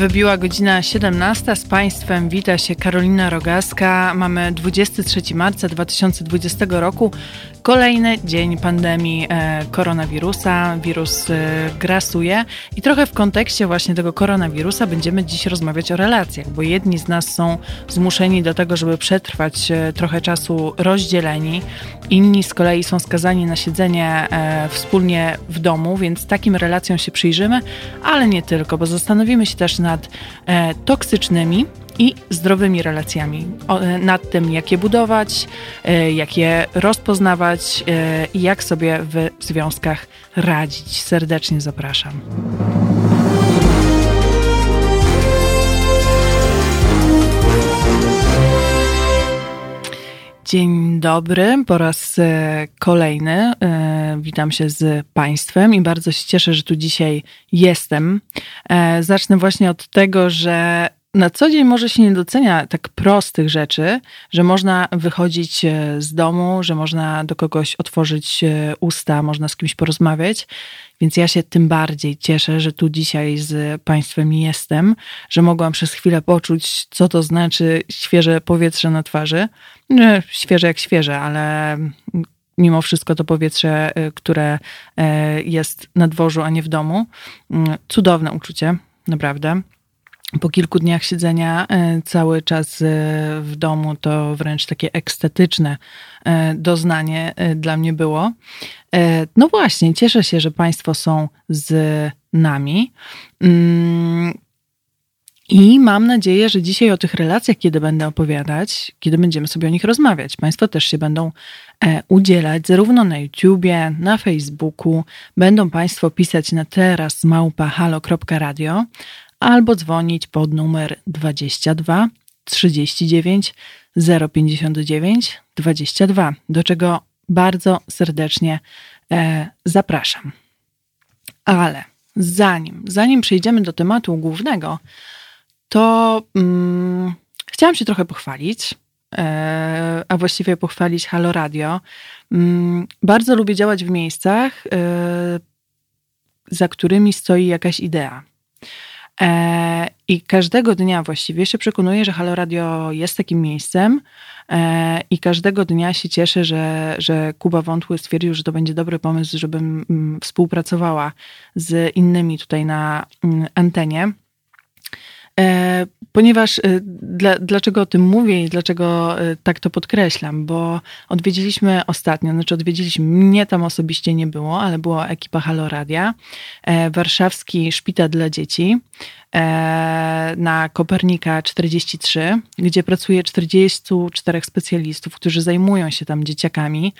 Wybiła godzina 17. Z Państwem wita się Karolina Rogaska. Mamy 23 marca 2020 roku. Kolejny dzień pandemii e, koronawirusa. Wirus e, grasuje i trochę w kontekście właśnie tego koronawirusa będziemy dziś rozmawiać o relacjach, bo jedni z nas są zmuszeni do tego, żeby przetrwać e, trochę czasu rozdzieleni, inni z kolei są skazani na siedzenie wspólnie w domu, więc takim relacjom się przyjrzymy, ale nie tylko, bo zastanowimy się też nad toksycznymi i zdrowymi relacjami, e, nad tym, jak je budować, e, jak je rozpoznawać e, i jak sobie w związkach radzić. Serdecznie zapraszam. Dzień dobry, po raz kolejny. Witam się z Państwem i bardzo się cieszę, że tu dzisiaj jestem. Zacznę właśnie od tego, że na co dzień może się nie docenia tak prostych rzeczy, że można wychodzić e, z domu, że można do kogoś otworzyć e, usta, można z kimś porozmawiać. Więc ja się tym bardziej cieszę, że tu dzisiaj z Państwem jestem, że mogłam przez chwilę poczuć, co to znaczy świeże powietrze na twarzy. Świeże jak świeże, ale mimo wszystko to powietrze, e, które jest na dworzu, a nie w domu. Mm, cudowne uczucie, naprawdę po kilku dniach siedzenia e, cały czas e, w domu to wręcz takie ekstatyczne e, doznanie dla mnie było. No właśnie, cieszę się, że Państwo są z nami. Mm, I mam nadzieję, że dzisiaj o tych relacjach, kiedy będę opowiadać, kiedy będziemy sobie o nich rozmawiać, Państwo też się będą udzielać, zarówno na YouTubie, na Facebooku. Będą Państwo pisać na teraz małpa.halo.radio, albo dzwonić pod numer 22 39 059 22, do czego bardzo serdecznie e, zapraszam. Ale zanim, zanim przejdziemy do tematu głównego, to mm, chciałam się trochę pochwalić, e, a właściwie pochwalić Halo Radio. Mm, bardzo lubię działać w miejscach, e, za którymi stoi jakaś idea. E, I każdego dnia właściwie się przekonuję, że Halo Radio jest takim miejscem e, i każdego dnia się cieszę, że, że Kuba Wątły stwierdził, że to będzie dobry pomysł, żebym mm, współpracowała z innymi tutaj na mm, antenie. E, ponieważ e, dla, dlaczego o tym mówię i dlaczego e, tak to podkreślam? Bo odwiedziliśmy ostatnio, znaczy odwiedziliśmy, mnie tam osobiście nie było, ale była ekipa Halo Radia, warszawski szpital dla dzieci na Kopernika 43, gdzie pracuje 44 specjalistów, którzy zajmują się tam dzieciakami.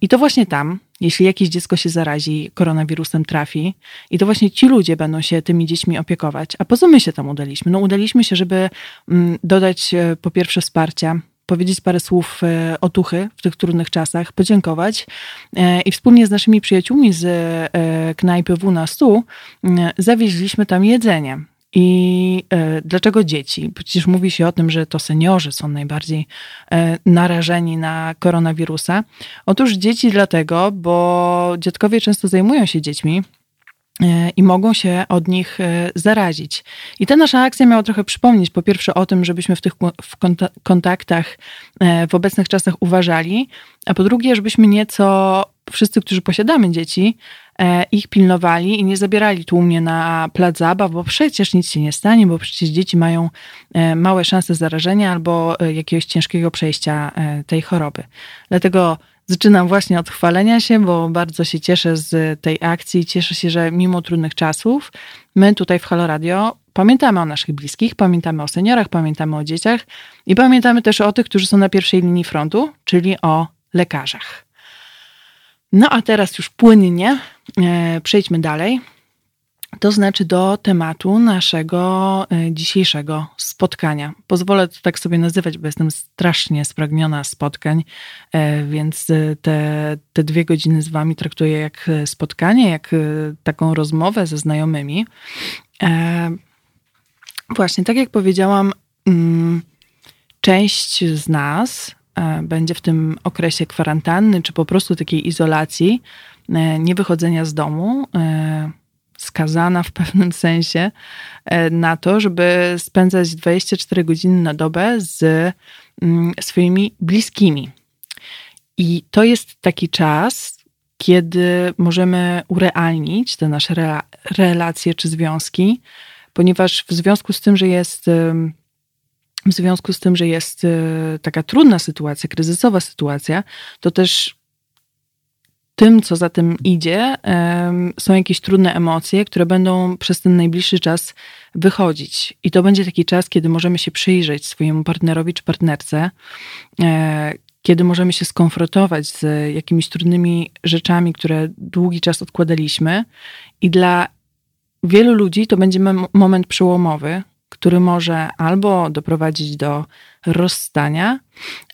I to właśnie tam, jeśli jakieś dziecko się zarazi, koronawirusem trafi, i to właśnie ci ludzie będą się tymi dziećmi opiekować. A po co my się tam udaliśmy? No udaliśmy się, żeby mm, dodać e, po pierwsze wsparcia, powiedzieć parę słów e, otuchy w tych trudnych czasach, podziękować e, i wspólnie z naszymi przyjaciółmi z knajpy W na Stu mm, zawieźliśmy tam jedzenie. I e, dlaczego dzieci? Przecież mówi się o tym, że to seniorzy są najbardziej e, narażeni na koronawirusa. Otóż dzieci dlatego, bo dziadkowie często zajmują się dziećmi e, i mogą się od nich zarazić. I ta nasza akcja miała trochę przypomnieć, po pierwsze, o tym, żebyśmy w tych kontaktach w obecnych czasach uważali, a po drugie, żebyśmy nieco wszyscy, którzy posiadamy dzieci, ich pilnowali i nie zabierali tłumnie na plac zabaw, bo przecież nic się nie stanie, bo przecież dzieci mają e, małe szanse zarażenia albo e, jakiegoś ciężkiego przejścia tej choroby. Dlatego zaczynam właśnie od chwalenia się, bo bardzo się cieszę z tej akcji. Cieszę się, że mimo trudnych czasów, my tutaj w Halo Radio pamiętamy o naszych bliskich, pamiętamy o seniorach, pamiętamy o dzieciach i pamiętamy też o tych, którzy są na pierwszej linii frontu, czyli o lekarzach. No a teraz już płynnie e, przejdźmy dalej. To znaczy do tematu naszego e, dzisiejszego spotkania. Pozwolę to tak sobie nazywać, bo jestem strasznie spragniona spotkań, e, więc te, te dwie godziny z Wami traktuję jak spotkanie, jak taką rozmowę ze znajomymi. Właśnie, tak jak powiedziałam, mm, część z nas E, będzie w tym okresie kwarantanny, czy po prostu takiej izolacji, e, nie wychodzenia z domu, e, skazana w pewnym sensie e, na to, żeby spędzać 24 godziny na dobę z mm, swoimi bliskimi. I to jest taki czas, kiedy możemy urealnić te nasze relacje czy związki, ponieważ w związku z tym, że jest w związku z tym, że jest taka trudna sytuacja, kryzysowa sytuacja, to też tym, co za tym idzie, są jakieś trudne emocje, które będą przez ten najbliższy czas wychodzić. I to będzie taki czas, kiedy możemy się przyjrzeć swojemu partnerowi czy partnerce, e, kiedy możemy się skonfrontować z jakimiś trudnymi rzeczami, które długi czas odkładaliśmy. I dla wielu ludzi to będzie moment przełomowy, który może albo doprowadzić do rozstania,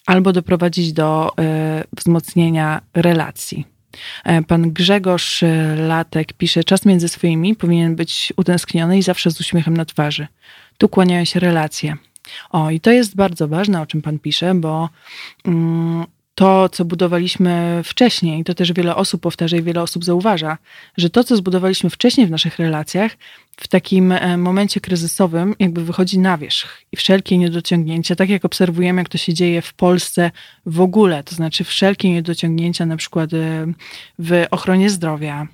albo doprowadzić do y, wzmocnienia relacji. E, pan Grzegorz Latek pisze: Czas między swoimi powinien być utęskniony i zawsze z uśmiechem na twarzy. Tu kłaniają się relacje. O, i to jest bardzo ważne, o czym Pan pisze, bo mm, to, co budowaliśmy wcześniej, to też wiele osób powtarza i wiele osób zauważa, że to, co zbudowaliśmy wcześniej w naszych relacjach, w takim e, momencie kryzysowym, jakby wychodzi na wierzch. I wszelkie niedociągnięcia, tak jak obserwujemy, jak to się dzieje w Polsce w ogóle, to znaczy wszelkie niedociągnięcia, na przykład e, w ochronie zdrowia,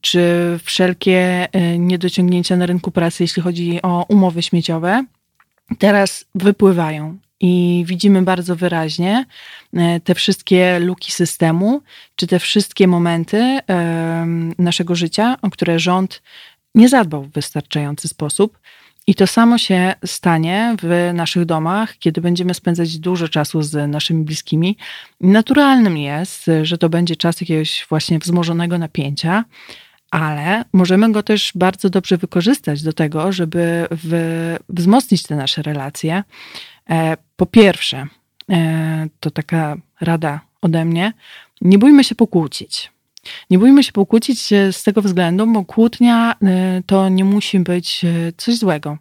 czy wszelkie e, niedociągnięcia na rynku pracy, jeśli chodzi o umowy śmieciowe, teraz wypływają i widzimy bardzo wyraźnie e, te wszystkie luki systemu, czy te wszystkie momenty naszego życia, o które rząd nie zadbał w wystarczający sposób. I to samo się stanie w naszych domach, kiedy będziemy spędzać dużo czasu z naszymi bliskimi. Naturalnym jest, że to będzie czas jakiegoś właśnie wzmożonego napięcia, ale możemy go też bardzo dobrze wykorzystać do tego, żeby w, wzmocnić te nasze relacje. E, po pierwsze, e, to taka rada ode mnie, nie bójmy się pokłócić. Nie bójmy się pokłócić z tego względu, bo kłótnia e, to nie musi być coś złego.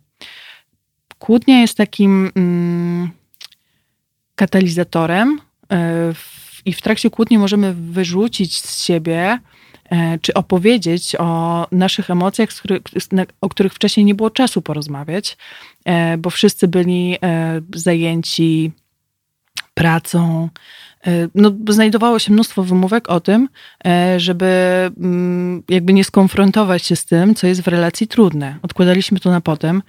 Kłótnia jest takim mm, katalizatorem i w trakcie kłótni możemy wyrzucić z siebie E, czy opowiedzieć o naszych emocjach, o których wcześniej nie było czasu porozmawiać, e, bo wszyscy byli e, zajęci pracą. No, znajdowało się mnóstwo wymówek o tym, żeby mm, jakby nie skonfrontować się z tym, co jest w relacji trudne. Odkładaliśmy to na potem.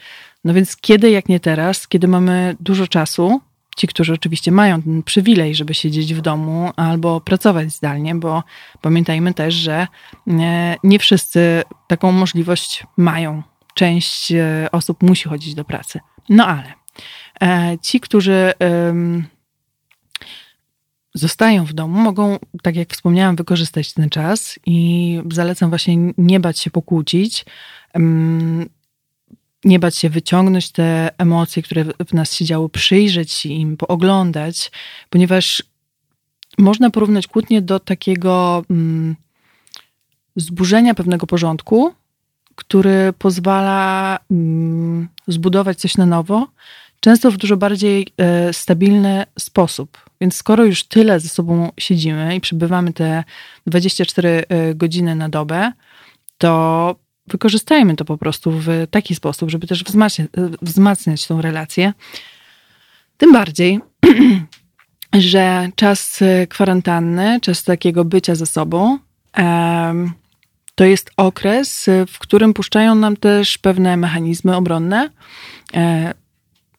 No więc kiedy, jak nie teraz, kiedy mamy dużo czasu, ci, którzy oczywiście mają ten przywilej, żeby siedzieć w domu albo pracować zdalnie, bo pamiętajmy też, że nie, nie wszyscy taką możliwość mają. Część e, osób musi chodzić do pracy. No ale e, ci, którzy zostają w domu, mogą, tak jak wspomniałam, wykorzystać ten czas i zalecam właśnie nie bać się pokłócić nie bać się wyciągnąć te emocje, które w nas się działy, przyjrzeć im, pooglądać, ponieważ można porównać kłótnię do takiego mm, zburzenia pewnego porządku, który pozwala mm, zbudować coś na nowo, często w dużo bardziej e, stabilny sposób. Więc skoro już tyle ze sobą siedzimy i przebywamy te 24 e, godziny na dobę, to wykorzystajmy to po prostu w taki sposób, żeby też wzmacniać, wzmacniać tą relację. Tym bardziej, że czas kwarantanny, czas takiego bycia ze sobą, to jest okres, w którym puszczają nam też pewne mechanizmy obronne. E,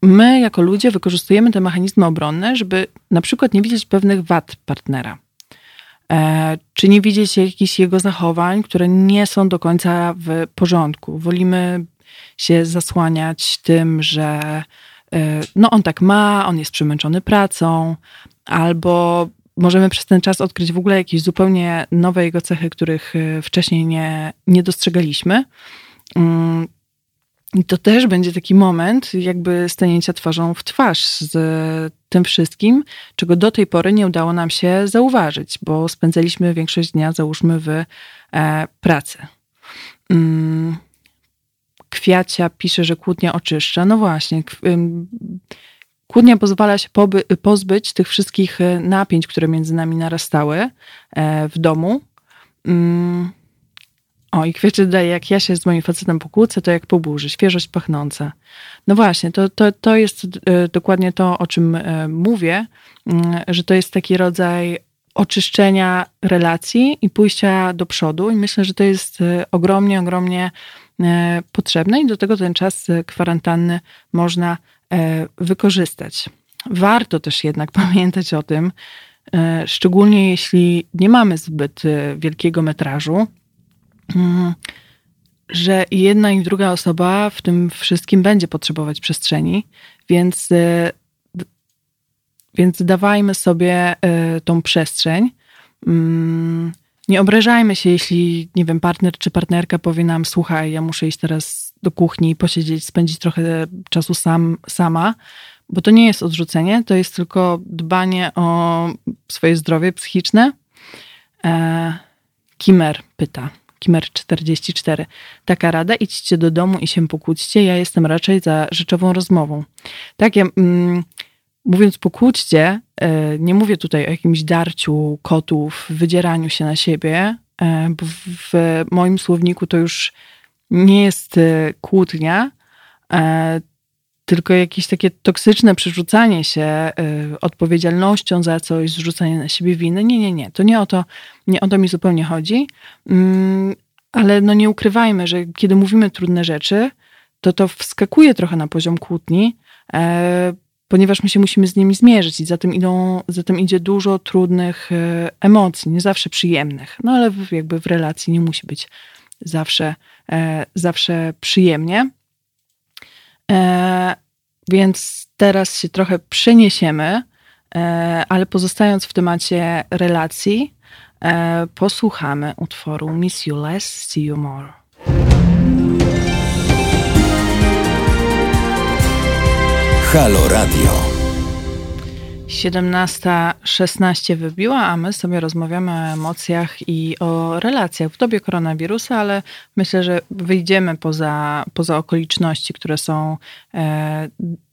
my, jako ludzie, wykorzystujemy te mechanizmy obronne, żeby na przykład nie widzieć pewnych wad partnera. E, czy nie widzieć jakichś jego zachowań, które nie są do końca w porządku. Wolimy się zasłaniać tym, że e, no on tak ma, on jest przemęczony pracą, albo możemy przez ten czas odkryć w ogóle jakieś zupełnie nowe jego cechy, których e, wcześniej nie, nie dostrzegaliśmy. I to też będzie taki moment, jakby stanięcia twarzą w twarz z tym wszystkim, czego do tej pory nie udało nam się zauważyć, bo spędzaliśmy większość dnia, załóżmy, w e, pracy. Mm. Kwiacia pisze, że kłótnia oczyszcza. No właśnie. Kłótnia pozwala się pozbyć tych wszystkich e, napięć, które między nami narastały e, w domu. Mm. O, i kwiecie daje, jak ja się z moim facetem pokłócę, to jak po burzy, świeżość pachnąca. No właśnie, to, to, to jest e, dokładnie to, o czym e, mówię, mm, że to jest taki rodzaj oczyszczenia relacji i pójścia do przodu. I myślę, że to jest e, ogromnie, ogromnie potrzebne i do tego ten czas kwarantanny można wykorzystać. Warto też jednak pamiętać o tym, szczególnie jeśli nie mamy zbyt wielkiego metrażu, że jedna i druga osoba w tym wszystkim będzie potrzebować przestrzeni, więc, e, więc dawajmy sobie e, tą przestrzeń. Mm, nie obrażajmy się, jeśli, nie wiem, partner czy partnerka powie nam, słuchaj, ja muszę iść teraz do kuchni, posiedzieć, spędzić trochę czasu sam, sama, bo to nie jest odrzucenie, to jest tylko dbanie o swoje zdrowie psychiczne. E, Kimer pyta. Kimer44. Taka rada, idźcie do domu i się pokłóćcie. Ja jestem raczej za rzeczową rozmową. Tak, ja, mm, mówiąc pokłóćcie, e, nie mówię tutaj o jakimś darciu kotów, wydzieraniu się na siebie, e, bo w, w moim słowniku to już nie jest e, kłótnia, tylko jakieś takie toksyczne przerzucanie się y, odpowiedzialnością za coś, zrzucanie na siebie winy. Nie, nie, nie. To nie o to, nie o to mi zupełnie chodzi. Mm, ale no nie ukrywajmy, że kiedy mówimy trudne rzeczy, to to wskakuje trochę na poziom kłótni, e, ponieważ my się musimy z nimi zmierzyć i za tym, idą, za tym idzie dużo trudnych e, emocji, nie zawsze przyjemnych. No ale jakby w relacji nie musi być zawsze, e, zawsze przyjemnie. E, więc teraz się trochę przeniesiemy, e, ale pozostając w temacie relacji, e, posłuchamy utworu Miss You Less, See You More. 'Halo Radio'. 17.16 wybiła, a my sobie rozmawiamy o emocjach i o relacjach w dobie koronawirusa, ale myślę, że wyjdziemy poza, poza okoliczności, które są e,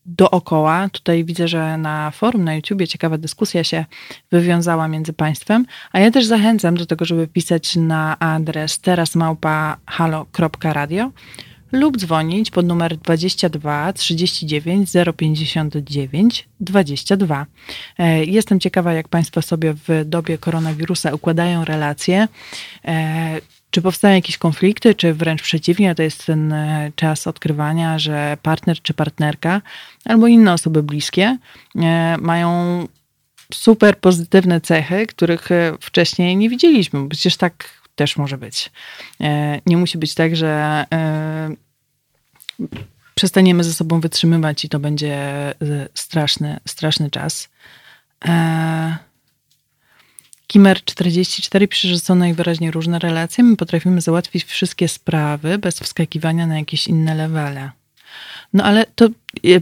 dookoła. Tutaj widzę, że na forum, na YouTubie ciekawa dyskusja się wywiązała między państwem, a ja też zachęcam do tego, żeby pisać na adres terasmałpa.halo.radio lub dzwonić pod numer 22 39 059 22. Jestem ciekawa, jak Państwo sobie w dobie koronawirusa układają relacje. E, czy powstają jakieś konflikty, czy wręcz przeciwnie, to jest ten e, czas odkrywania, że partner czy partnerka albo inne osoby bliskie e, mają super pozytywne cechy, których wcześniej nie widzieliśmy, przecież tak też może być. E, nie musi być tak, że e, przestaniemy ze sobą wytrzymywać i to będzie e, straszny, straszny czas. Kimer 44 pisze, są najwyraźniej różne relacje. My potrafimy załatwić wszystkie sprawy bez wskakiwania na jakieś inne levele. No ale to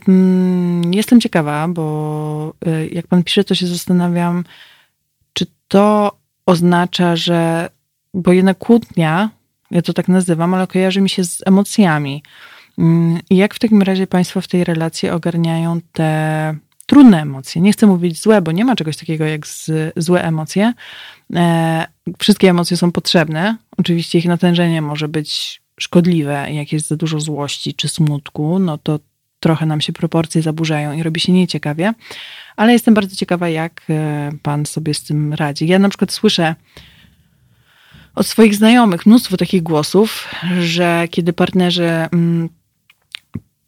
mm, jestem ciekawa, bo jak pan pisze, to się zastanawiam, czy to oznacza, że bo jednak kłótnia, ja to tak nazywam, ale kojarzy mi się z emocjami. Mm, jak w takim razie Państwo w tej relacji ogarniają te trudne emocje? Nie chcę mówić złe, bo nie ma czegoś takiego jak z, złe emocje. E, wszystkie emocje są potrzebne. Oczywiście ich natężenie może być szkodliwe, jak jest za dużo złości czy smutku, no to trochę nam się proporcje zaburzają i robi się nieciekawie. Ale jestem bardzo ciekawa, jak e, Pan sobie z tym radzi. Ja na przykład słyszę od swoich znajomych mnóstwo takich głosów, że kiedy partnerzy mm,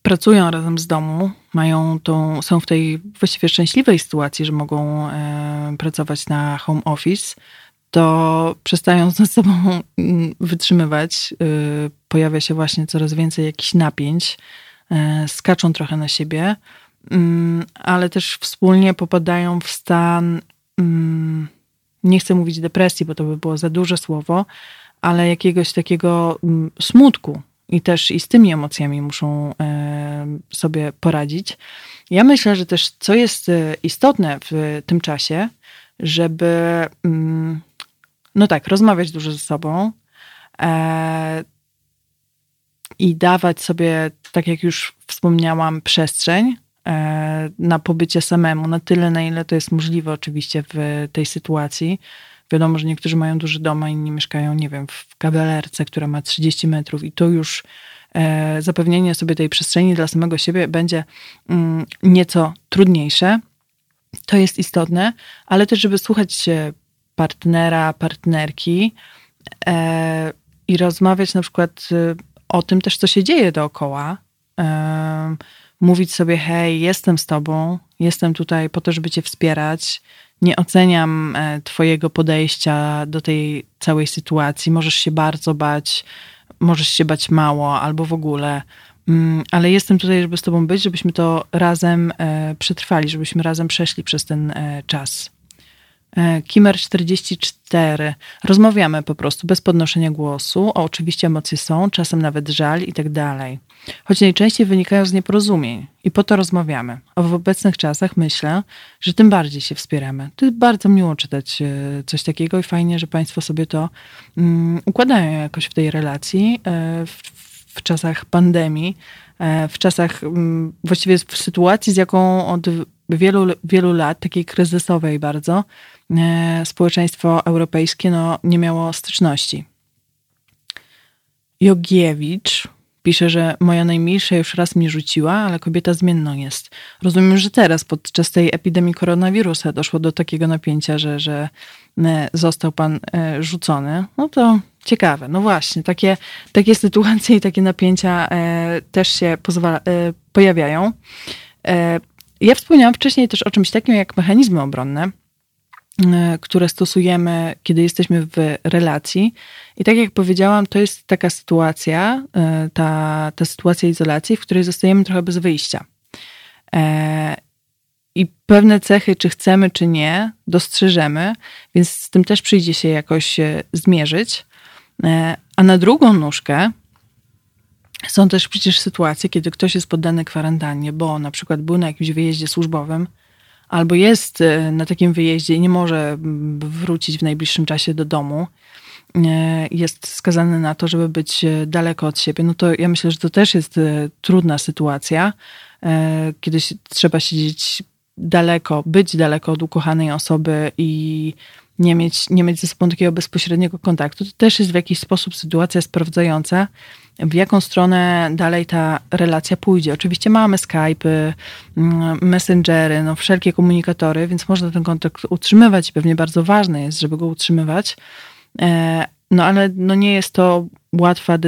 pracują razem z domu, mają tą, są w tej właściwie szczęśliwej sytuacji, że mogą e, pracować na home office, to przestają ze sobą mm, wytrzymywać. E, pojawia się właśnie coraz więcej jakichś napięć, e, skaczą trochę na siebie, mm, ale też wspólnie popadają w stan mm, nie chcę mówić depresji, bo to by było za duże słowo, ale jakiegoś takiego mm, smutku. I też i z tymi emocjami muszą sobie poradzić. Ja myślę, że też co jest e, istotne w tym czasie, żeby mm, no tak, rozmawiać dużo ze sobą e, i dawać sobie, tak jak już wspomniałam, przestrzeń na pobycie samemu, na tyle, na ile to jest możliwe oczywiście w tej sytuacji. Wiadomo, że niektórzy mają duży dom, a inni mieszkają, nie wiem, w kawalerce, która ma 30 metrów i to już e, zapewnienie sobie tej przestrzeni dla samego siebie będzie mm, nieco trudniejsze. To jest istotne, ale też, żeby słuchać partnera, partnerki e, i rozmawiać na przykład e, o tym też, co się dzieje dookoła. E, mówić sobie, hej, jestem z tobą, jestem tutaj po to, żeby cię wspierać. Nie oceniam e, twojego podejścia do tej całej sytuacji. Możesz się bardzo bać, możesz się bać mało albo w ogóle. Mm, ale jestem tutaj, żeby z tobą być, żebyśmy to razem e, przetrwali, żebyśmy razem przeszli przez ten czas. E, Kimer 44. Rozmawiamy po prostu bez podnoszenia głosu. O, oczywiście emocje są, czasem nawet żal i tak dalej. Choć najczęściej wynikają z nieporozumień i po to rozmawiamy. A w obecnych czasach myślę, że tym bardziej się wspieramy. To jest bardzo miło czytać e, coś takiego i fajnie, że Państwo sobie to um, układają jakoś w tej relacji e, w, w czasach pandemii, w czasach, um, właściwie w sytuacji, z jaką od wielu, wielu lat, takiej kryzysowej bardzo, społeczeństwo europejskie no, nie miało styczności. Jogiewicz pisze, że moja najmilsza już raz mnie rzuciła, ale kobieta zmienną jest. Rozumiem, że teraz podczas tej epidemii koronawirusa doszło do takiego napięcia, że, że e, został pan e, rzucony. No to ciekawe. No właśnie, takie, takie sytuacje i takie napięcia też się pozwala, pojawiają. Ja wspomniałam wcześniej też o czymś takim jak mechanizmy obronne. E, które stosujemy, kiedy jesteśmy w relacji. I tak jak powiedziałam, to jest taka sytuacja, e, ta, ta sytuacja izolacji, w której zostajemy trochę bez wyjścia. E, I pewne cechy, czy chcemy, czy nie, dostrzeżemy, więc z tym też przyjdzie się jakoś zmierzyć. A na drugą nóżkę są też przecież sytuacje, kiedy ktoś jest poddany kwarantannie, bo na przykład był na jakimś wyjeździe służbowym, albo jest e, na takim wyjeździe i nie może wrócić w najbliższym czasie do domu, e, jest skazany na to, żeby być e, daleko od siebie, no to ja myślę, że to też jest trudna sytuacja, kiedy trzeba siedzieć daleko, być daleko od ukochanej osoby i nie mieć, nie mieć ze sobą takiego bezpośredniego kontaktu. To też jest w jakiś sposób sytuacja sprawdzająca, w jaką stronę dalej ta relacja pójdzie. Oczywiście mamy Skype'y, mm, messengery, no wszelkie komunikatory, więc można ten kontakt utrzymywać i pewnie bardzo ważne jest, żeby go utrzymywać. E, no ale no nie jest to łatwa,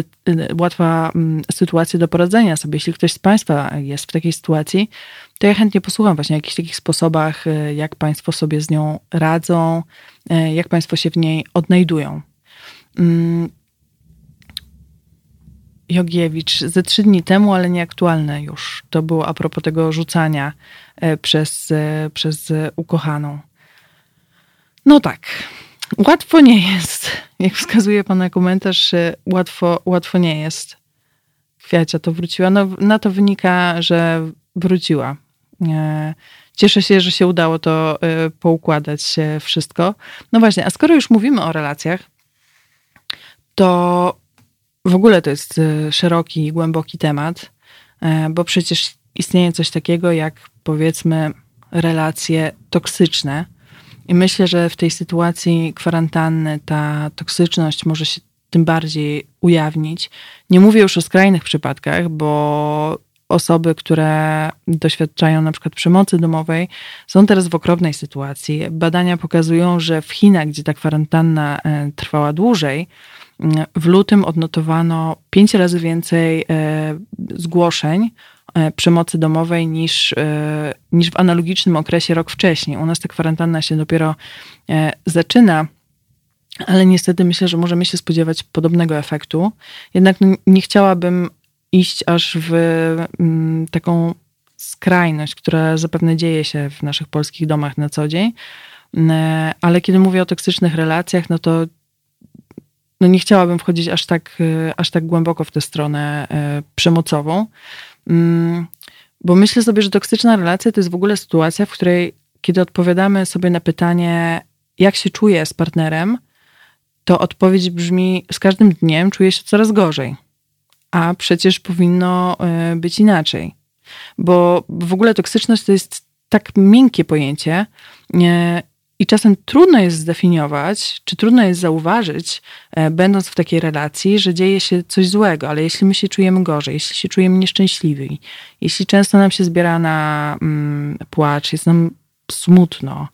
łatwa mm, sytuacja do poradzenia sobie. Jeśli ktoś z Państwa jest w takiej sytuacji, to ja chętnie posłucham właśnie o jakichś takich sposobach, e, jak Państwo sobie z nią radzą, e, jak Państwo się w niej odnajdują. Jogiewicz ze trzy dni temu, ale nieaktualne już. To było a propos tego rzucania e, przez, e, przez ukochaną. No tak, łatwo nie jest. Jak wskazuje pana komentarz, łatwo, łatwo nie jest. Kwiacia to wróciła. No, na to wynika, że wróciła. E, cieszę się, że się udało to poukładać wszystko. No właśnie, a skoro już mówimy o relacjach, to w ogóle to jest e, szeroki i głęboki temat, e, bo przecież istnieje coś takiego jak powiedzmy relacje toksyczne. I myślę, że w tej sytuacji kwarantanny ta toksyczność może się tym bardziej ujawnić. Nie mówię już o skrajnych przypadkach, bo osoby, które doświadczają na przykład przemocy domowej, są teraz w okropnej sytuacji. Badania pokazują, że w Chinach, gdzie ta kwarantanna e, trwała dłużej, w lutym odnotowano pięć razy więcej e, zgłoszeń e, przemocy domowej niż, e, niż w analogicznym okresie rok wcześniej. U nas ta kwarantanna się dopiero zaczyna, ale niestety myślę, że możemy się spodziewać podobnego efektu. Jednak nie chciałabym iść aż w mm, taką skrajność, która zapewne dzieje się w naszych polskich domach na co dzień. Ale kiedy mówię o toksycznych relacjach, no to no nie chciałabym wchodzić aż tak, e, aż tak głęboko w tę stronę e, przemocową, mm, bo myślę sobie, że toksyczna relacja to jest w ogóle sytuacja, w której kiedy odpowiadamy sobie na pytanie, jak się czuję z partnerem, to odpowiedź brzmi: z każdym dniem czuję się coraz gorzej. A przecież powinno e, być inaczej. Bo w ogóle toksyczność to jest tak miękkie pojęcie I czasem trudno jest zdefiniować, czy trudno jest zauważyć, e, będąc w takiej relacji, że dzieje się coś złego, ale jeśli my się czujemy gorzej, jeśli się czujemy nieszczęśliwi, jeśli często nam się zbiera na mm, płacz, jest nam smutno,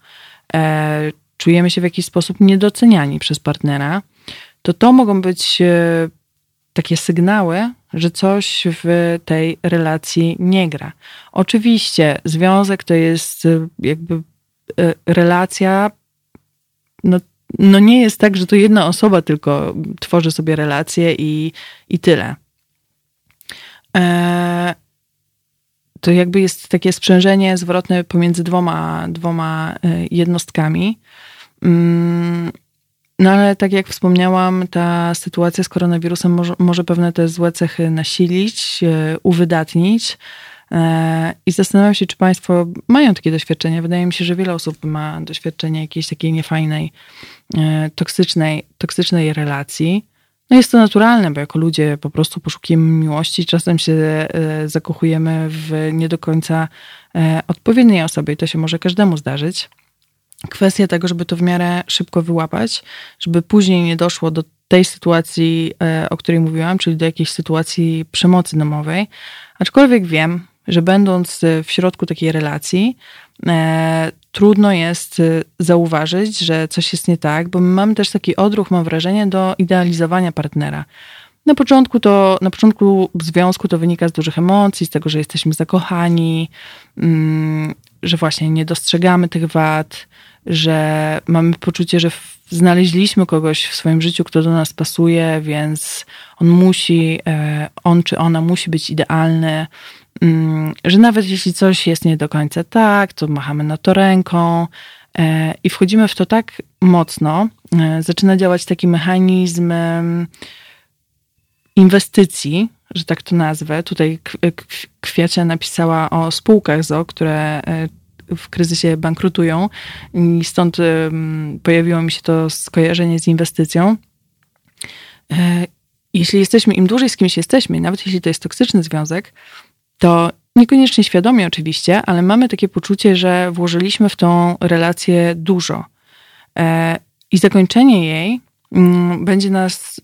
e, czujemy się w jakiś sposób niedoceniani przez partnera, to to mogą być e, takie sygnały, że coś w tej relacji nie gra. Oczywiście związek to jest e, jakby relacja, no, no nie jest tak, że to jedna osoba tylko tworzy sobie relacje i, i tyle. E, to jakby jest takie sprzężenie zwrotne pomiędzy dwoma, dwoma jednostkami. Mm, no ale tak jak wspomniałam, ta sytuacja z koronawirusem może, może pewne te złe cechy nasilić, e, uwydatnić. E, I zastanawiam się, czy Państwo mają takie doświadczenie. Wydaje mi się, że wiele osób ma doświadczenie jakiejś takiej niefajnej, e, toksycznej, toksycznej relacji. No jest to naturalne, bo jako ludzie po prostu poszukujemy miłości, czasem się zakochujemy w nie do końca odpowiedniej osobie i to się może każdemu zdarzyć kwestia tego, żeby to w miarę szybko wyłapać, żeby później nie doszło do tej sytuacji, e, o której mówiłam, czyli do jakiejś sytuacji przemocy domowej. Aczkolwiek wiem, że będąc w środku takiej relacji, e, trudno jest e, zauważyć, że coś jest nie tak, bo mamy też taki odruch, mam wrażenie, do idealizowania partnera. Na początku to, na początku związku to wynika z dużych emocji, z tego, że jesteśmy zakochani, mm, że właśnie nie dostrzegamy tych wad, że mamy poczucie, że znaleźliśmy kogoś w swoim życiu, kto do nas pasuje, więc on musi, e, on czy ona musi być idealny, że nawet jeśli coś jest nie do końca tak, to machamy na to ręką e, i wchodzimy w to tak mocno, e, zaczyna działać taki mechanizm inwestycji, że tak to nazwę. Tutaj Kwiacia napisała o spółkach ZO, które w kryzysie bankrutują i stąd pojawiło mi się to skojarzenie z inwestycją. E, jeśli jesteśmy, im dłużej z kimś jesteśmy, nawet jeśli to jest toksyczny związek, to niekoniecznie świadomie oczywiście, ale mamy takie poczucie, że włożyliśmy w tą relację dużo. E, I zakończenie jej mm, będzie nas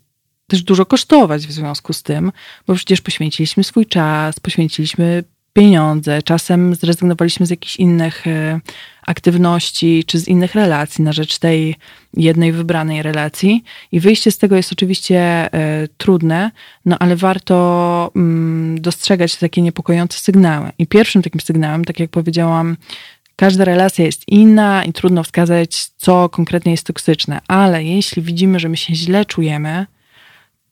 też dużo kosztować w związku z tym, bo przecież poświęciliśmy swój czas, poświęciliśmy pieniądze, czasem zrezygnowaliśmy z jakichś innych e, aktywności czy z innych relacji na rzecz tej jednej wybranej relacji. I wyjście z tego jest oczywiście e, trudne, no ale warto mm, dostrzegać takie niepokojące sygnały. I pierwszym takim sygnałem, tak jak powiedziałam, Każda relacja jest inna i trudno wskazać, co konkretnie jest toksyczne, ale jeśli widzimy, że my się źle czujemy,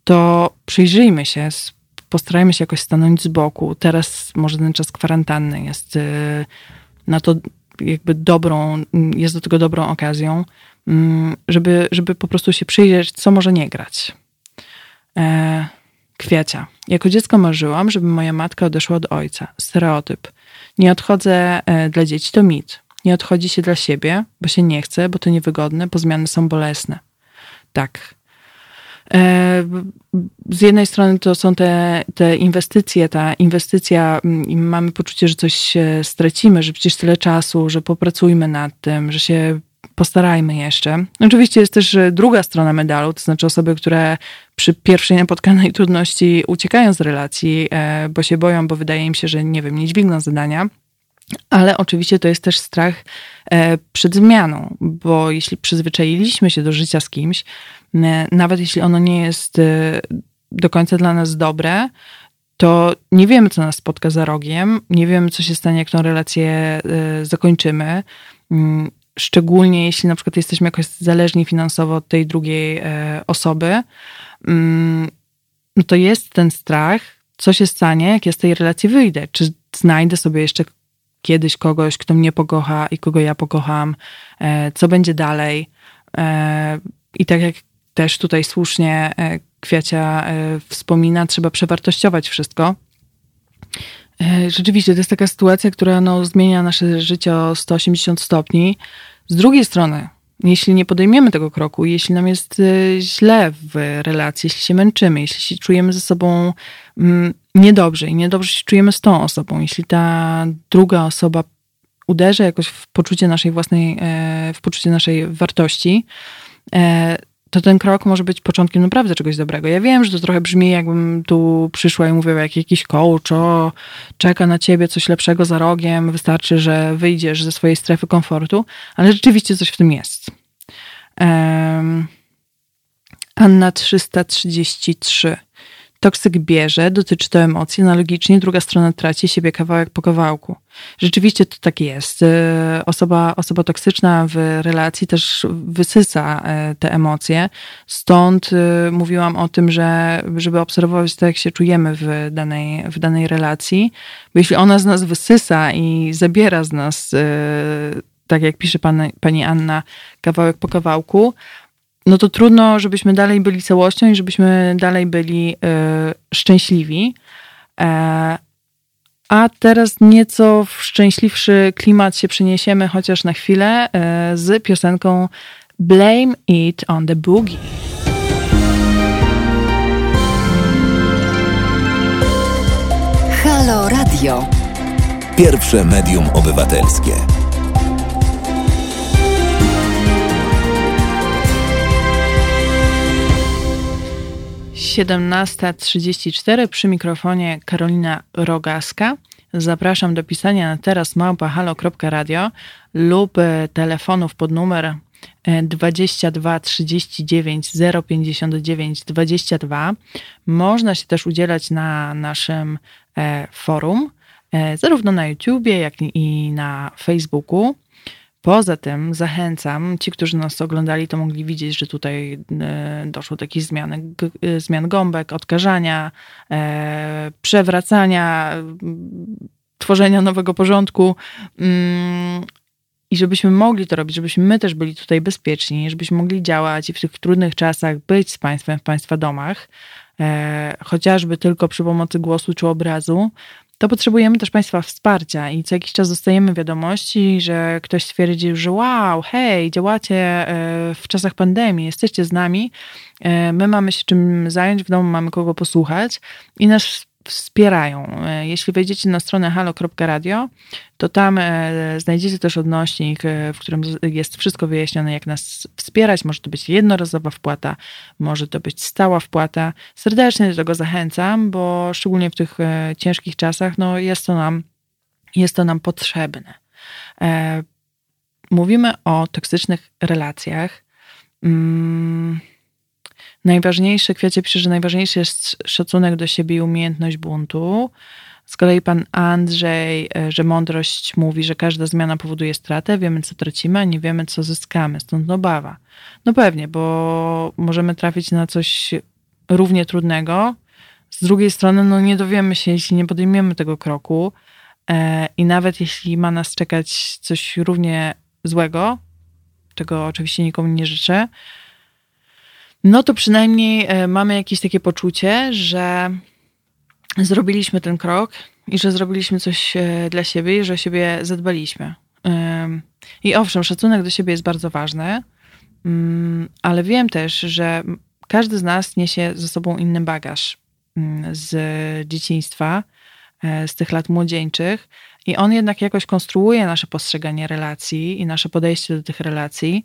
to przyjrzyjmy się, postarajmy się jakoś stanąć z boku. Teraz może ten czas kwarantanny jest y, na to jakby dobrą, jest do tego dobrą okazją, mm, żeby, żeby po prostu się przyjrzeć, co może nie grać. E, kwiacia. Jako dziecko marzyłam, żeby moja matka odeszła od ojca. Stereotyp. Nie odchodzę e, dla dzieci, to mit. Nie odchodzi się dla siebie, bo się nie chce, bo to niewygodne, bo zmiany są bolesne. Tak, z jednej strony to są te, te inwestycje, ta inwestycja mm, i mamy poczucie, że coś stracimy, że przecież tyle czasu, że popracujmy nad tym, że się postarajmy jeszcze. Oczywiście jest też druga strona medalu, to znaczy osoby, które przy pierwszej napotkanej trudności uciekają z relacji, e, bo się boją, bo wydaje im się, że nie wiem, nie dźwigną zadania. Ale oczywiście to jest też strach e, przed zmianą, bo jeśli przyzwyczailiśmy się do życia z kimś, nawet jeśli ono nie jest e, do końca dla nas dobre, to nie wiemy, co nas spotka za rogiem, nie wiemy, co się stanie, jak tą relację e, zakończymy. Mm, szczególnie jeśli na przykład jesteśmy jakoś zależni finansowo od tej drugiej osoby, mm, no to jest ten strach, co się stanie, jak ja z tej relacji wyjdę. Czy znajdę sobie jeszcze kiedyś kogoś, kto mnie pokocha i kogo ja pokocham, e, co będzie dalej. E, I tak jak też tutaj słusznie e, Kwiacia wspomina, trzeba przewartościować wszystko. Rzeczywiście, to jest taka sytuacja, która no, zmienia nasze życie o 180 stopni. Z drugiej strony, jeśli nie podejmiemy tego kroku, jeśli nam jest źle w relacji, jeśli się męczymy, jeśli się czujemy ze sobą mm, niedobrze i niedobrze się czujemy z tą osobą, jeśli ta druga osoba uderzę jakoś w poczucie naszej własnej, w poczucie naszej wartości, to ten krok może być początkiem naprawdę czegoś dobrego. Ja wiem, że to trochę brzmi, jakbym tu przyszła i mówiła, jak jakiś coach, o, czeka na ciebie coś lepszego za rogiem, wystarczy, że wyjdziesz ze swojej strefy komfortu, ale rzeczywiście coś w tym jest. Um, Anna 333. Toksyk bierze, dotyczy to emocji, analogicznie druga strona traci siebie kawałek po kawałku. Rzeczywiście to tak jest. E, osoba, osoba toksyczna w relacji też wysysa e, te emocje. Stąd e, mówiłam o tym, że żeby obserwować to, jak się czujemy w danej, w danej relacji, bo jeśli ona z nas wysysa i zabiera z nas, tak jak pisze pani, pani Anna, kawałek po kawałku, no to trudno, żebyśmy dalej byli całością i żebyśmy dalej byli y, szczęśliwi. E, a teraz nieco w szczęśliwszy klimat się przeniesiemy, chociaż na chwilę, y, z piosenką Blame It on the Boogie. Halo Radio. Pierwsze medium obywatelskie. 17.34 przy mikrofonie Karolina Rogaska. Zapraszam do pisania na teraz małpahalo.radio lub e, telefonów pod numer 22 39 059 22. Można się też udzielać na naszym e, forum, e, zarówno na YouTubie, jak i na Facebooku. Poza tym zachęcam, ci, którzy nas oglądali, to mogli widzieć, że tutaj e, doszło do jakichś zmian, e, zmian gąbek, odkażania, e, przewracania, tworzenia nowego porządku. Mm, I żebyśmy mogli to robić, żebyśmy my też byli tutaj bezpieczni, żebyśmy mogli działać i w tych trudnych czasach być z Państwem w Państwa domach, chociażby tylko przy pomocy głosu czy obrazu, to potrzebujemy też Państwa wsparcia i co jakiś czas dostajemy wiadomości, że ktoś stwierdził, że wow, hej, działacie e, w czasach pandemii, jesteście z nami, e, my mamy się czym zająć, w domu mamy kogo posłuchać i nas wspierają. E, jeśli wejdziecie na stronę halo.radio, to tam e, znajdziecie też odnośnik, e, w którym jest wszystko wyjaśnione, jak nas wspierać. Może to być jednorazowa wpłata, może to być stała wpłata. Serdecznie do tego zachęcam, bo szczególnie w tych ciężkich czasach no jest, to nam, jest to nam potrzebne. Mówimy o toksycznych relacjach. Najważniejsze, kwiacie pisze, że najważniejszy jest szacunek do siebie i umiejętność buntu. Z kolei pan Andrzej, e, że mądrość mówi, że każda zmiana powoduje stratę, wiemy co tracimy, a nie wiemy co zyskamy, stąd obawa. No pewnie, bo możemy trafić na coś równie trudnego. Z drugiej strony, no nie dowiemy się, jeśli nie podejmiemy tego kroku e, i nawet jeśli ma nas czekać coś równie złego, czego oczywiście nikomu nie życzę, no to przynajmniej e, mamy jakieś takie poczucie, że zrobiliśmy ten krok i że zrobiliśmy coś e, dla siebie i że o siebie zadbaliśmy. I owszem, szacunek do siebie jest bardzo ważny, mm, ale wiem też, że każdy z nas niesie ze sobą inny bagaż mm, z dzieciństwa, e, z tych lat młodzieńczych, i on jednak jakoś konstruuje nasze postrzeganie relacji i nasze podejście do tych relacji,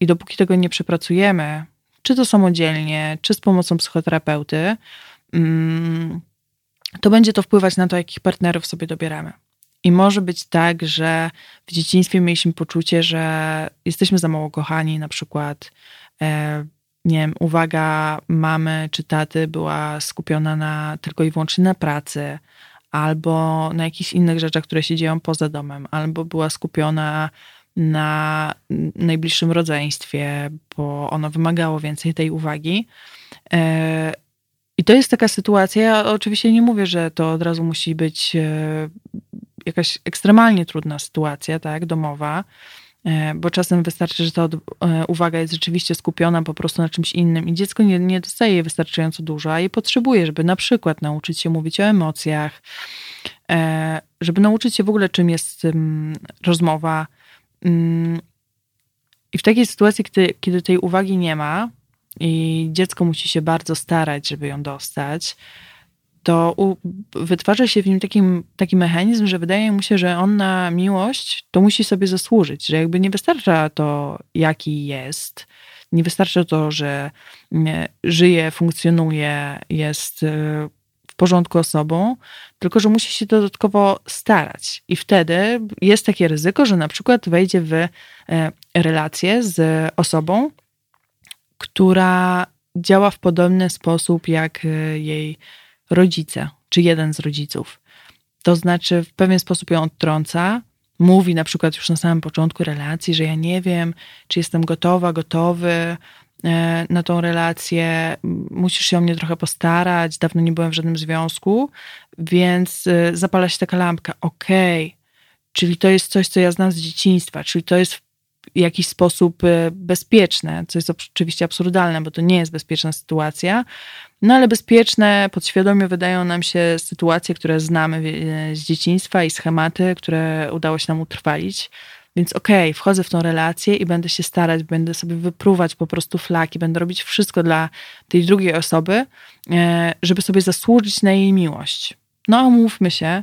I dopóki tego nie przepracujemy, czy to samodzielnie, czy z pomocą psychoterapeuty, mm, to będzie to wpływać na to, jakich partnerów sobie dobieramy. I może być tak, że w dzieciństwie mieliśmy poczucie, że jesteśmy za mało kochani, na przykład, e, nie wiem, uwaga mamy czy taty była skupiona na, tylko i wyłącznie na pracy, albo na jakichś innych rzeczach, które się dzieją poza domem, albo była skupiona na najbliższym rodzeństwie, bo ono wymagało więcej tej uwagi. E, I to jest taka sytuacja, ja oczywiście nie mówię, że to od razu musi być e, jakaś ekstremalnie trudna sytuacja, tak, domowa, e, bo czasem wystarczy, że ta uwaga jest rzeczywiście skupiona po prostu na czymś innym i dziecko nie, nie dostaje jej wystarczająco dużo, a jej potrzebuje, żeby na przykład nauczyć się mówić o emocjach, żeby nauczyć się w ogóle, czym jest rozmowa, I w takiej sytuacji, kiedy, kiedy tej uwagi nie ma i dziecko musi się bardzo starać, żeby ją dostać, to u, wytwarza się w nim taki, taki mechanizm, że wydaje mu się, że on na miłość to musi sobie zasłużyć, że jakby nie wystarcza to, jaki jest, nie wystarcza to, że nie, żyje, funkcjonuje, jest y, w porządku osobą, tylko że musi się dodatkowo starać. I wtedy jest takie ryzyko, że na przykład wejdzie w e, relację z osobą, która działa w podobny sposób jak e, jej rodzice, czy jeden z rodziców. To znaczy, w pewien sposób ją odtrąca, mówi na przykład już na samym początku relacji, że ja nie wiem, czy jestem gotowa, gotowy na tą relację, musisz się o mnie trochę postarać, dawno nie byłem w żadnym związku, więc e, zapala się taka lampka, okej, okay, czyli to jest coś, co ja znam z dzieciństwa, czyli to jest w jakiś sposób e, bezpieczne, co jest oczywiście absurdalne, bo to nie jest bezpieczna sytuacja, no ale bezpieczne, podświadomie wydają nam się sytuacje, które znamy z dzieciństwa i schematy, które udało się nam utrwalić. Więc okej, okay, wchodzę w tą relację i będę się starać, będę sobie wypruwać po prostu flaki, będę robić wszystko dla tej drugiej osoby, e, żeby sobie zasłużyć na jej miłość. No a mówmy się,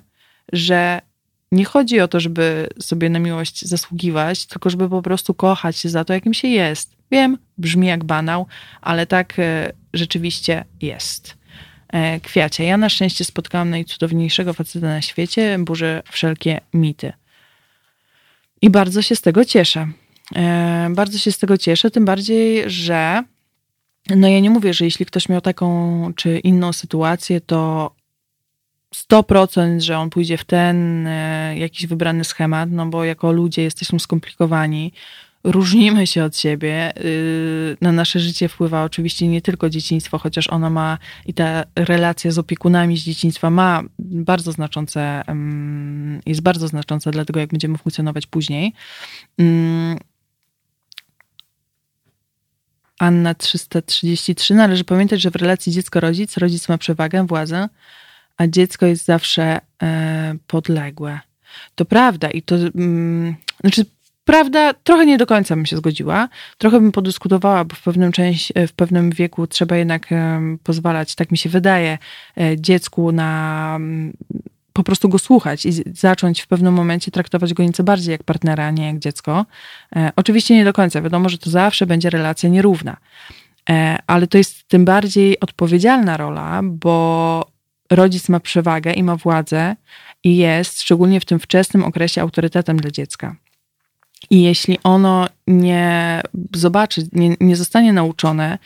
że nie chodzi o to, żeby sobie na miłość zasługiwać, tylko żeby po prostu kochać się za to, jakim się jest. Wiem, brzmi jak banał, ale tak e, rzeczywiście jest. E, kwiacie. Ja na szczęście spotkałam najcudowniejszego faceta na świecie, burzę wszelkie mity. I bardzo się z tego cieszę. E, bardzo się z tego cieszę, tym bardziej, że no ja nie mówię, że jeśli ktoś miał taką czy inną sytuację, to 100%, że on pójdzie w ten jakiś wybrany schemat, no bo jako ludzie jesteśmy skomplikowani różnimy się od siebie. Y, na nasze życie wpływa oczywiście nie tylko dzieciństwo, chociaż ono ma i ta relacja z opiekunami z dzieciństwa ma bardzo znaczące, jest bardzo znacząca dla tego, jak będziemy funkcjonować później. Mm. Anna 333. Należy pamiętać, że w relacji dziecko-rodzic rodzic ma przewagę, władzę, a dziecko jest zawsze e, podległe. To prawda i to, mm, znaczy Prawda, trochę nie do końca bym się zgodziła. Trochę bym podyskutowała, bo w pewnym, część, w pewnym wieku trzeba jednak pozwalać, tak mi się wydaje, e, dziecku na po prostu go słuchać i zacząć w pewnym momencie traktować go nieco bardziej jak partnera, a nie jak dziecko. E, oczywiście nie do końca. Wiadomo, że to zawsze będzie relacja nierówna. E, ale to jest tym bardziej odpowiedzialna rola, bo rodzic ma przewagę i ma władzę i jest, szczególnie w tym wczesnym okresie, autorytetem dla dziecka. I jeśli ono nie zobaczy, nie, nie zostanie nauczone,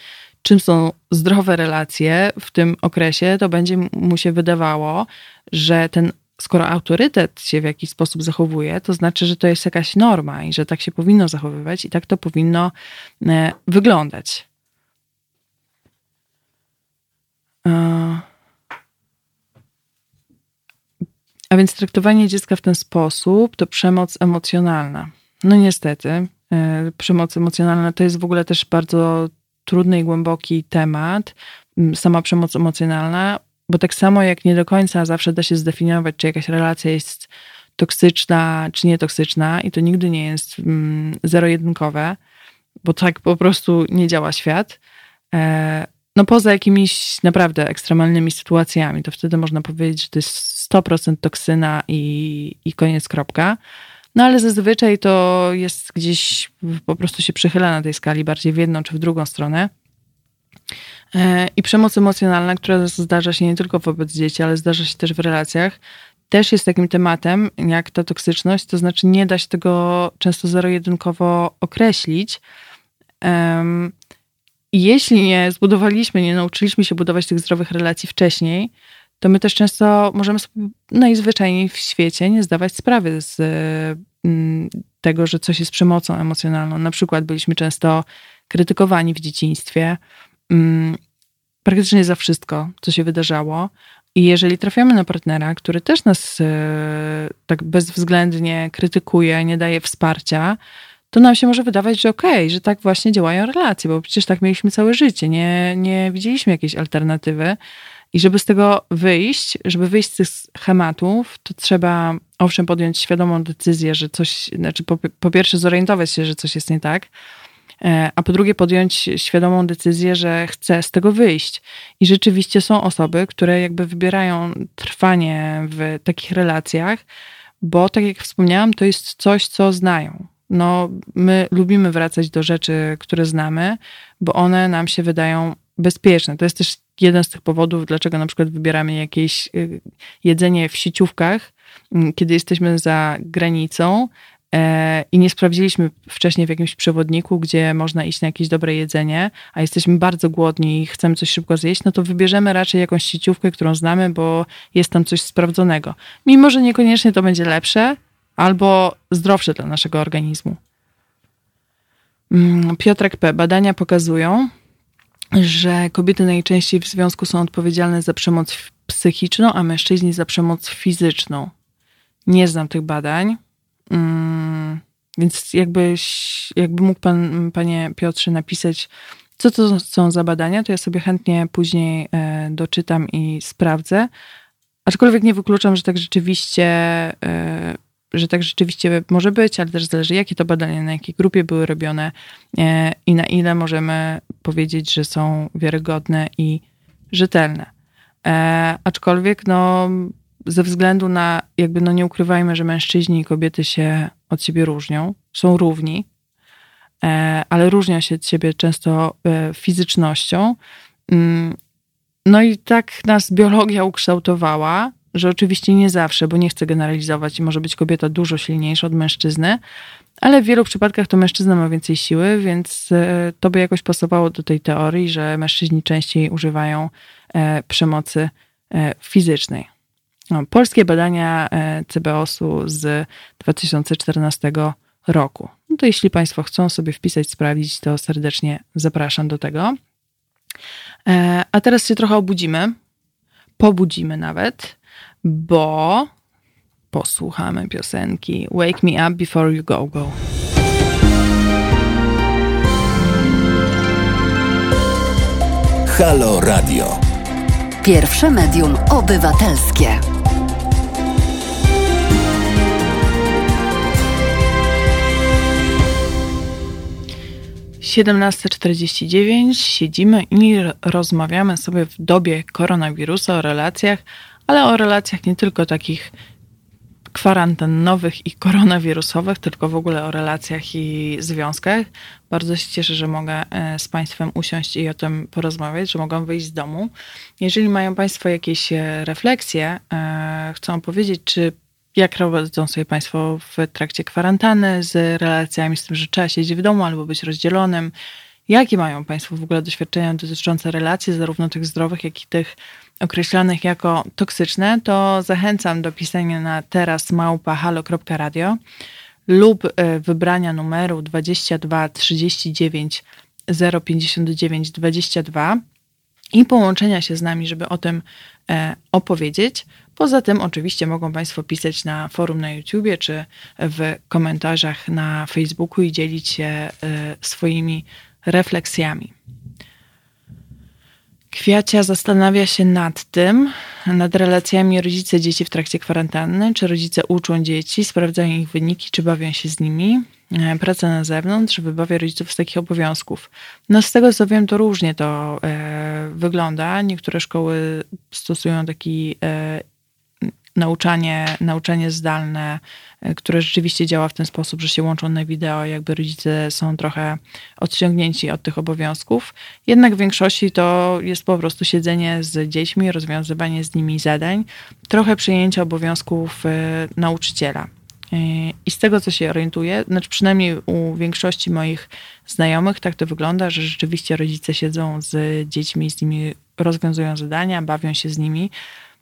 czym są zdrowe relacje w tym okresie, to będzie mu się wydawało, że ten, skoro autorytet się w jakiś sposób zachowuje, to znaczy, że to jest jakaś norma i że tak się powinno zachowywać i tak to powinno e, wyglądać. E, a więc traktowanie dziecka w ten sposób to przemoc emocjonalna. No niestety, e, przemoc emocjonalna to jest w ogóle też bardzo trudny i głęboki temat. Sama przemoc emocjonalna, bo tak samo jak nie do końca zawsze da się zdefiniować, czy jakaś relacja jest toksyczna, czy nietoksyczna, i to nigdy nie jest zero-jedynkowe, bo tak po prostu nie działa świat. E, no poza jakimiś naprawdę ekstremalnymi sytuacjami, to wtedy można powiedzieć, że to jest 100% toksyna i, i koniec, kropka. No ale zazwyczaj to jest gdzieś, po prostu się przychyla na tej skali bardziej w jedną czy w drugą stronę. E, I przemoc emocjonalna, która zdarza się nie tylko wobec dzieci, ale zdarza się też w relacjach, też jest takim tematem, jak ta toksyczność, to znaczy nie da się tego często zero-jedynkowo określić. I jeśli nie zbudowaliśmy, nie nauczyliśmy się budować tych zdrowych relacji wcześniej, to my też często możemy sobie najzwyczajniej w świecie nie zdawać sprawy z mm, tego, że coś jest przemocą emocjonalną. Na przykład byliśmy często krytykowani w dzieciństwie praktycznie za wszystko, co się wydarzało. I jeżeli trafiamy na partnera, który też nas e, tak bezwzględnie krytykuje, nie daje wsparcia, to nam się może wydawać, że okej, okay, że tak właśnie działają relacje, bo przecież tak mieliśmy całe życie, nie, nie widzieliśmy jakiejś alternatywy. I żeby z tego wyjść, żeby wyjść z tych schematów, to trzeba owszem podjąć świadomą decyzję, że coś, znaczy po, po pierwsze zorientować się, że coś jest nie tak, e, a po drugie podjąć świadomą decyzję, że chcę z tego wyjść. I rzeczywiście są osoby, które jakby wybierają trwanie w takich relacjach, bo tak jak wspomniałam, to jest coś, co znają. No, my lubimy wracać do rzeczy, które znamy, bo one nam się wydają bezpieczne. To jest też jeden z tych powodów, dlaczego na przykład wybieramy jakieś y, jedzenie w sieciówkach, mm, kiedy jesteśmy za granicą e, i nie sprawdziliśmy wcześniej w jakimś przewodniku, gdzie można iść na jakieś dobre jedzenie, a jesteśmy bardzo głodni i chcemy coś szybko zjeść, no to wybierzemy raczej jakąś sieciówkę, którą znamy, bo jest tam coś sprawdzonego. Mimo, że niekoniecznie to będzie lepsze albo zdrowsze dla naszego organizmu. Mm, Piotrek P. Badania pokazują, że kobiety najczęściej w związku są odpowiedzialne za przemoc psychiczną, a mężczyźni za przemoc fizyczną. Nie znam tych badań, mm, więc jakbyś, jakby mógł pan, panie Piotrze, napisać, co to są za badania, to ja sobie chętnie później e, doczytam i sprawdzę. Aczkolwiek nie wykluczam, że tak rzeczywiście e, że tak rzeczywiście może być, ale też zależy, jakie to badania, na jakiej grupie były robione e, i na ile możemy powiedzieć, że są wiarygodne i rzetelne. E, aczkolwiek, no, ze względu na, jakby, no, nie ukrywajmy, że mężczyźni i kobiety się od siebie różnią, są równi, e, ale różnią się od siebie często fizycznością. Mm, no i tak nas biologia ukształtowała, że oczywiście nie zawsze, bo nie chcę generalizować i może być kobieta dużo silniejsza od mężczyzny, ale w wielu przypadkach to mężczyzna ma więcej siły, więc e, to by jakoś pasowało do tej teorii, że mężczyźni częściej używają e, przemocy e, fizycznej. No, polskie badania CBOS-u z 2014 roku. No to jeśli Państwo chcą sobie wpisać, sprawdzić, to serdecznie zapraszam do tego. A teraz się trochę obudzimy, pobudzimy nawet bo posłuchamy piosenki Wake Me Up Before You Go Go. Halo Radio. Pierwsze medium obywatelskie. 17.49 siedzimy i rozmawiamy sobie w dobie koronawirusa o relacjach, ale o relacjach nie tylko takich kwarantannowych i koronawirusowych, tylko w ogóle o relacjach i związkach. Bardzo się cieszę, że mogę e, z Państwem usiąść i o tym porozmawiać, że mogą wyjść z domu. Jeżeli mają Państwo jakieś e, refleksje, e, chcą powiedzieć, czy jak radzą sobie Państwo w trakcie kwarantanny z relacjami, z tym, że trzeba siedzieć w domu albo być rozdzielonym? Jakie mają Państwo w ogóle doświadczenia dotyczące relacji, zarówno tych zdrowych, jak i tych określanych jako toksyczne, to zachęcam do pisania na teraz małpa.halo.radio lub e, wybrania numeru 22 39 059 22 i połączenia się z nami, żeby o tym e, opowiedzieć. Poza tym, oczywiście, mogą Państwo pisać na forum na YouTubie czy w komentarzach na Facebooku i dzielić się e, swoimi refleksjami. Kwiacia zastanawia się nad tym, nad relacjami rodzice-dzieci w trakcie kwarantanny, czy rodzice uczą dzieci, sprawdzają ich wyniki, czy bawią się z nimi, e, praca na zewnątrz, wybawia rodziców z takich obowiązków. No z tego co wiem, to różnie to e, wygląda. Niektóre szkoły stosują taki e, nauczanie, nauczanie zdalne, e, które rzeczywiście działa w ten sposób, że się łączą na wideo, jakby rodzice są trochę odciągnięci od tych obowiązków. Jednak w większości to jest po prostu siedzenie z dziećmi, rozwiązywanie z nimi zadań, trochę przyjęcie obowiązków e, nauczyciela. E, I z tego, co się orientuję, znaczy przynajmniej u większości moich znajomych tak to wygląda, że rzeczywiście rodzice siedzą z dziećmi, z nimi rozwiązują zadania, bawią się z nimi.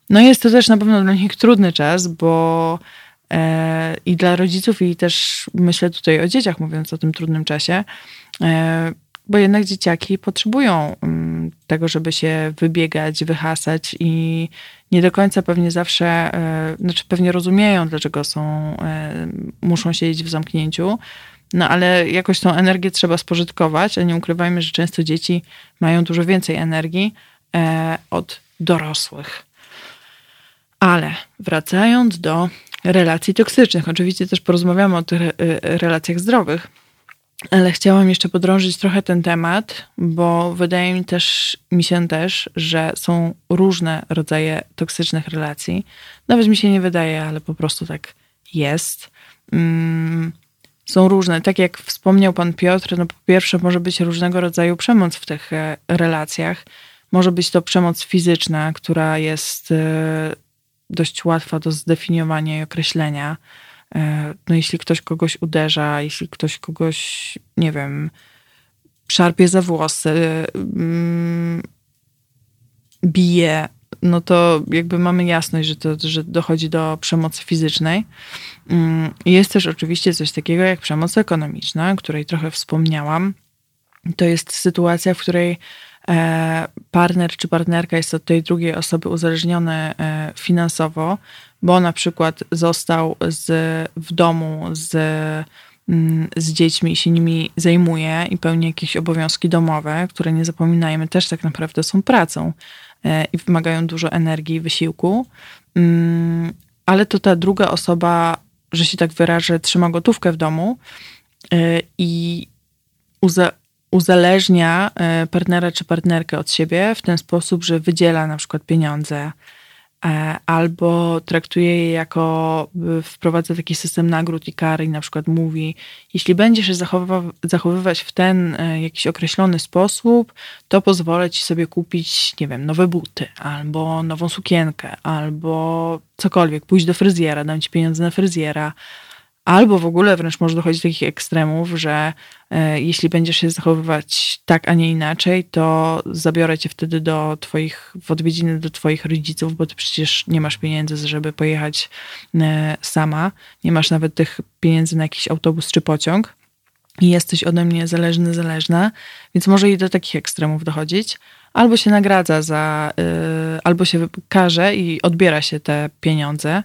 No jest to też na pewno dla nich trudny czas, bo e, i dla rodziców, i też myślę tutaj o dzieciach, mówiąc o tym trudnym czasie, e, bo jednak dzieciaki potrzebują um, tego, żeby się wybiegać, wyhasać i nie do końca pewnie zawsze, e, znaczy pewnie rozumieją, dlaczego są, e, muszą siedzieć w zamknięciu, no ale jakoś tą energię trzeba spożytkować, a nie ukrywajmy, że często dzieci mają dużo więcej energii e, od dorosłych. Ale wracając do relacji toksycznych, oczywiście też porozmawiamy o tych e, relacjach zdrowych, Ale chciałam jeszcze podrążyć trochę ten temat, bo wydaje mi też, mi się też, że są różne rodzaje toksycznych relacji. Nawet mi się nie wydaje, ale po prostu tak jest. Mm, są różne. Tak jak wspomniał pan Piotr, no po pierwsze może być różnego rodzaju przemoc w tych e, relacjach. Może być to przemoc fizyczna, która jest e, dość łatwa do zdefiniowania i określenia. E, no jeśli ktoś kogoś uderza, jeśli ktoś kogoś, nie wiem, szarpie za włosy, mm, bije, no to jakby mamy jasność, że, to, że dochodzi do przemocy fizycznej. Mm, jest też oczywiście coś takiego jak przemoc ekonomiczna, o której trochę wspomniałam. To jest sytuacja, w której partner czy partnerka jest od tej drugiej osoby uzależniony e, finansowo, bo na przykład został z, w domu z, mm, z dziećmi i się nimi zajmuje i pełni jakieś obowiązki domowe, które nie zapominajmy też tak naprawdę są pracą e, i wymagają dużo energii i wysiłku. Mm, ale to ta druga osoba, że się tak wyrażę, trzyma gotówkę w domu e, i uza uzależnia e, partnera czy partnerkę od siebie w ten sposób, że wydziela na przykład pieniądze E, albo traktuje je jako, wprowadza taki system nagród i kar i na przykład mówi, jeśli będziesz się zachowywać w ten e, jakiś określony sposób, to pozwolę ci sobie kupić, nie wiem, nowe buty, albo nową sukienkę, albo cokolwiek, pójść do fryzjera, dam ci pieniądze na fryzjera, Albo w ogóle wręcz może dochodzić do takich ekstremów, że e, jeśli będziesz się zachowywać tak, a nie inaczej, to zabiorę cię wtedy do twoich, w odwiedziny do twoich rodziców, bo ty przecież nie masz pieniędzy, żeby pojechać e, sama. Nie masz nawet tych pieniędzy na jakiś autobus czy pociąg. I jesteś ode mnie zależny, zależna, więc może i do takich ekstremów dochodzić. Albo się nagradza za, e, albo się karze i odbiera się te pieniądze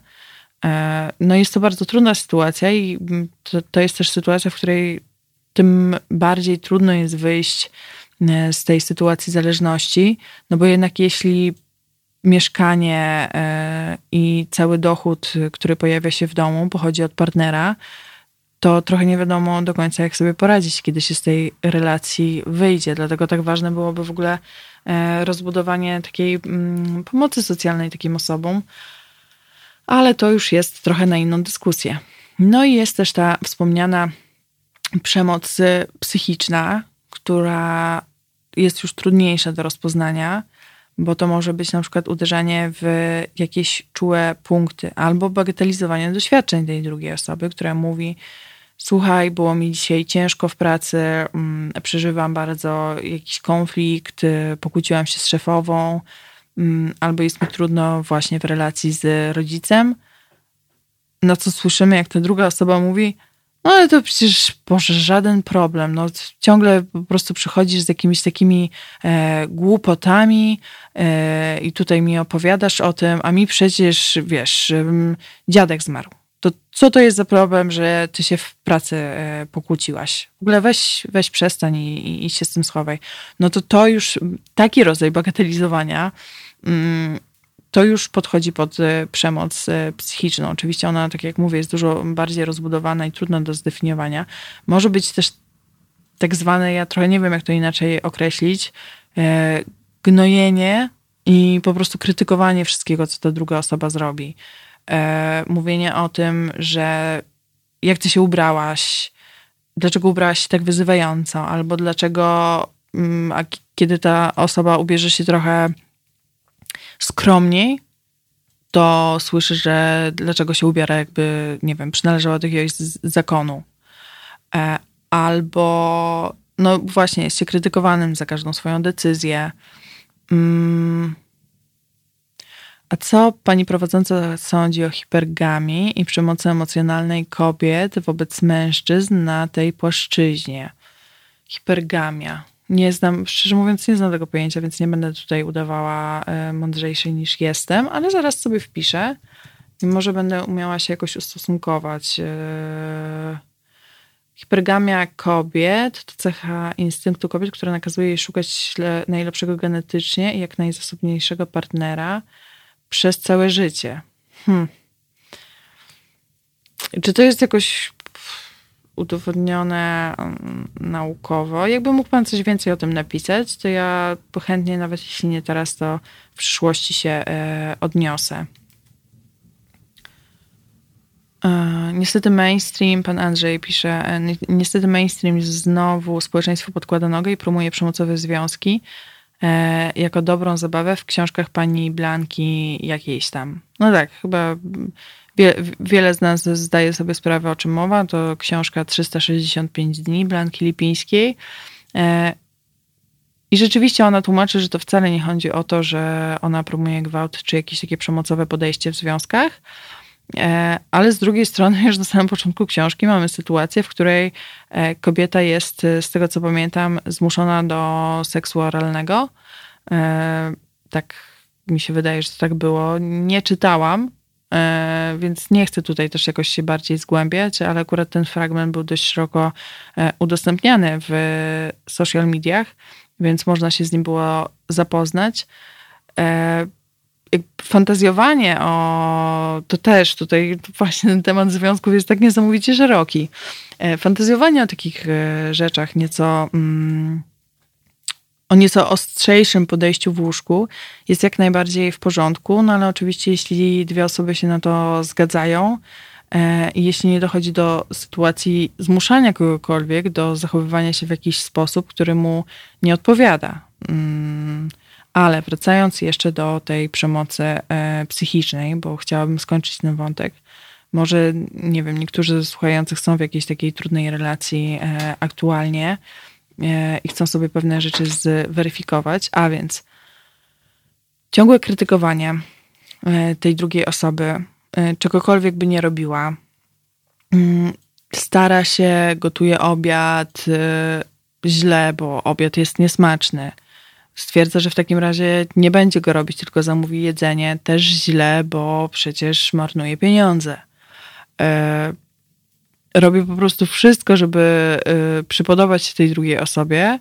no jest to bardzo trudna sytuacja i to, to jest też sytuacja, w której tym bardziej trudno jest wyjść e, z tej sytuacji zależności, no bo jednak jeśli mieszkanie e, i cały dochód, który pojawia się w domu, pochodzi od partnera, to trochę nie wiadomo do końca, jak sobie poradzić, kiedy się z tej relacji wyjdzie. Dlatego tak ważne byłoby w ogóle rozbudowanie takiej mm, pomocy socjalnej takim osobom, ale to już jest trochę na inną dyskusję. No i jest też ta wspomniana przemoc psychiczna, która jest już trudniejsza do rozpoznania, bo to może być na przykład uderzanie w jakieś czułe punkty albo bagatelizowanie doświadczeń tej drugiej osoby, która mówi: Słuchaj, było mi dzisiaj ciężko w pracy, mm, przeżywam bardzo jakiś konflikt, pokłóciłam się z szefową, albo jest mi trudno właśnie w relacji z rodzicem, na co słyszymy, jak ta druga osoba mówi, no ale to przecież, Boże, żaden problem. No, ciągle po prostu przychodzisz z jakimiś takimi e, głupotami e, i tutaj mi opowiadasz o tym, a mi przecież, wiesz, dziadek zmarł. To co to jest za problem, że ty się w pracy e, pokłóciłaś? W ogóle weź, weź przestań i, i, i się z tym schowaj. No to to już taki rodzaj bagatelizowania Mm, to już podchodzi pod e, przemoc e, psychiczną. Oczywiście ona, tak jak mówię, jest dużo bardziej rozbudowana i trudna do zdefiniowania. Może być też tak zwane, ja trochę nie wiem, jak to inaczej określić, e, gnojenie i po prostu krytykowanie wszystkiego, co ta druga osoba zrobi. Mówienie o tym, że jak ty się ubrałaś, dlaczego ubrałaś się tak wyzywająco, albo dlaczego, mm, a kiedy ta osoba ubierze się trochę skromniej, to słyszy, że dlaczego się ubiera, jakby, nie wiem, przynależała do jakiegoś zakonu. E, albo, no właśnie, jest się krytykowanym za każdą swoją decyzję. Mm. A co pani prowadząca sądzi o hipergamii i przemocy emocjonalnej kobiet wobec mężczyzn na tej płaszczyźnie? Hipergamia. Nie znam, szczerze mówiąc, nie znam tego pojęcia, więc nie będę tutaj udawała e, mądrzejszej niż jestem, ale zaraz sobie wpiszę i może będę umiała się jakoś ustosunkować. E, hipergamia kobiet to cecha instynktu kobiet, która nakazuje jej szukać najlepszego genetycznie i jak najzasobniejszego partnera przez całe życie. Hmm. Czy to jest jakoś udowodnione um, naukowo. Jakby mógł Pan coś więcej o tym napisać, to ja chętnie, nawet jeśli nie teraz, to w przyszłości się e, odniosę. E, niestety mainstream, pan Andrzej pisze, e, niestety mainstream znowu społeczeństwo podkłada nogę i promuje przemocowe związki jako dobrą zabawę w książkach pani Blanki jakiejś tam. No tak, chyba wie, wiele z nas zdaje sobie sprawę, o czym mowa. To książka 365 dni Blanki Lipińskiej. I rzeczywiście ona tłumaczy, że to wcale nie chodzi o to, że ona promuje gwałt czy jakieś takie przemocowe podejście w związkach, E, ale z drugiej strony, już na samym początku książki mamy sytuację, w której e, kobieta jest, e, z tego co pamiętam, zmuszona do seksu oralnego. Tak mi się wydaje, że to tak było. Nie czytałam, więc nie chcę tutaj też jakoś się bardziej zgłębiać, ale akurat ten fragment był dość szeroko udostępniany w social mediach, więc można się z nim było zapoznać fantazjowanie o. To też tutaj właśnie ten temat związków jest tak niesamowicie szeroki. E, fantazjowanie o takich e, rzeczach nieco. Mm, o nieco ostrzejszym podejściu w łóżku jest jak najbardziej w porządku, no ale oczywiście, jeśli dwie osoby się na to zgadzają e, i jeśli nie dochodzi do sytuacji zmuszania kogokolwiek do zachowywania się w jakiś sposób, który mu nie odpowiada. Mm, ale wracając jeszcze do tej przemocy e, psychicznej, bo chciałabym skończyć ten wątek. Może, nie wiem, niektórzy ze słuchających są w jakiejś takiej trudnej relacji e, aktualnie i chcą sobie pewne rzeczy zweryfikować, a więc ciągłe krytykowanie tej drugiej osoby, czegokolwiek by nie robiła, mm, stara się, gotuje obiad źle, bo obiad jest niesmaczny. Stwierdza, że w takim razie nie będzie go robić, tylko zamówi jedzenie, też źle, bo przecież marnuje pieniądze. E, robi po prostu wszystko, żeby e, przypodobać się tej drugiej osobie,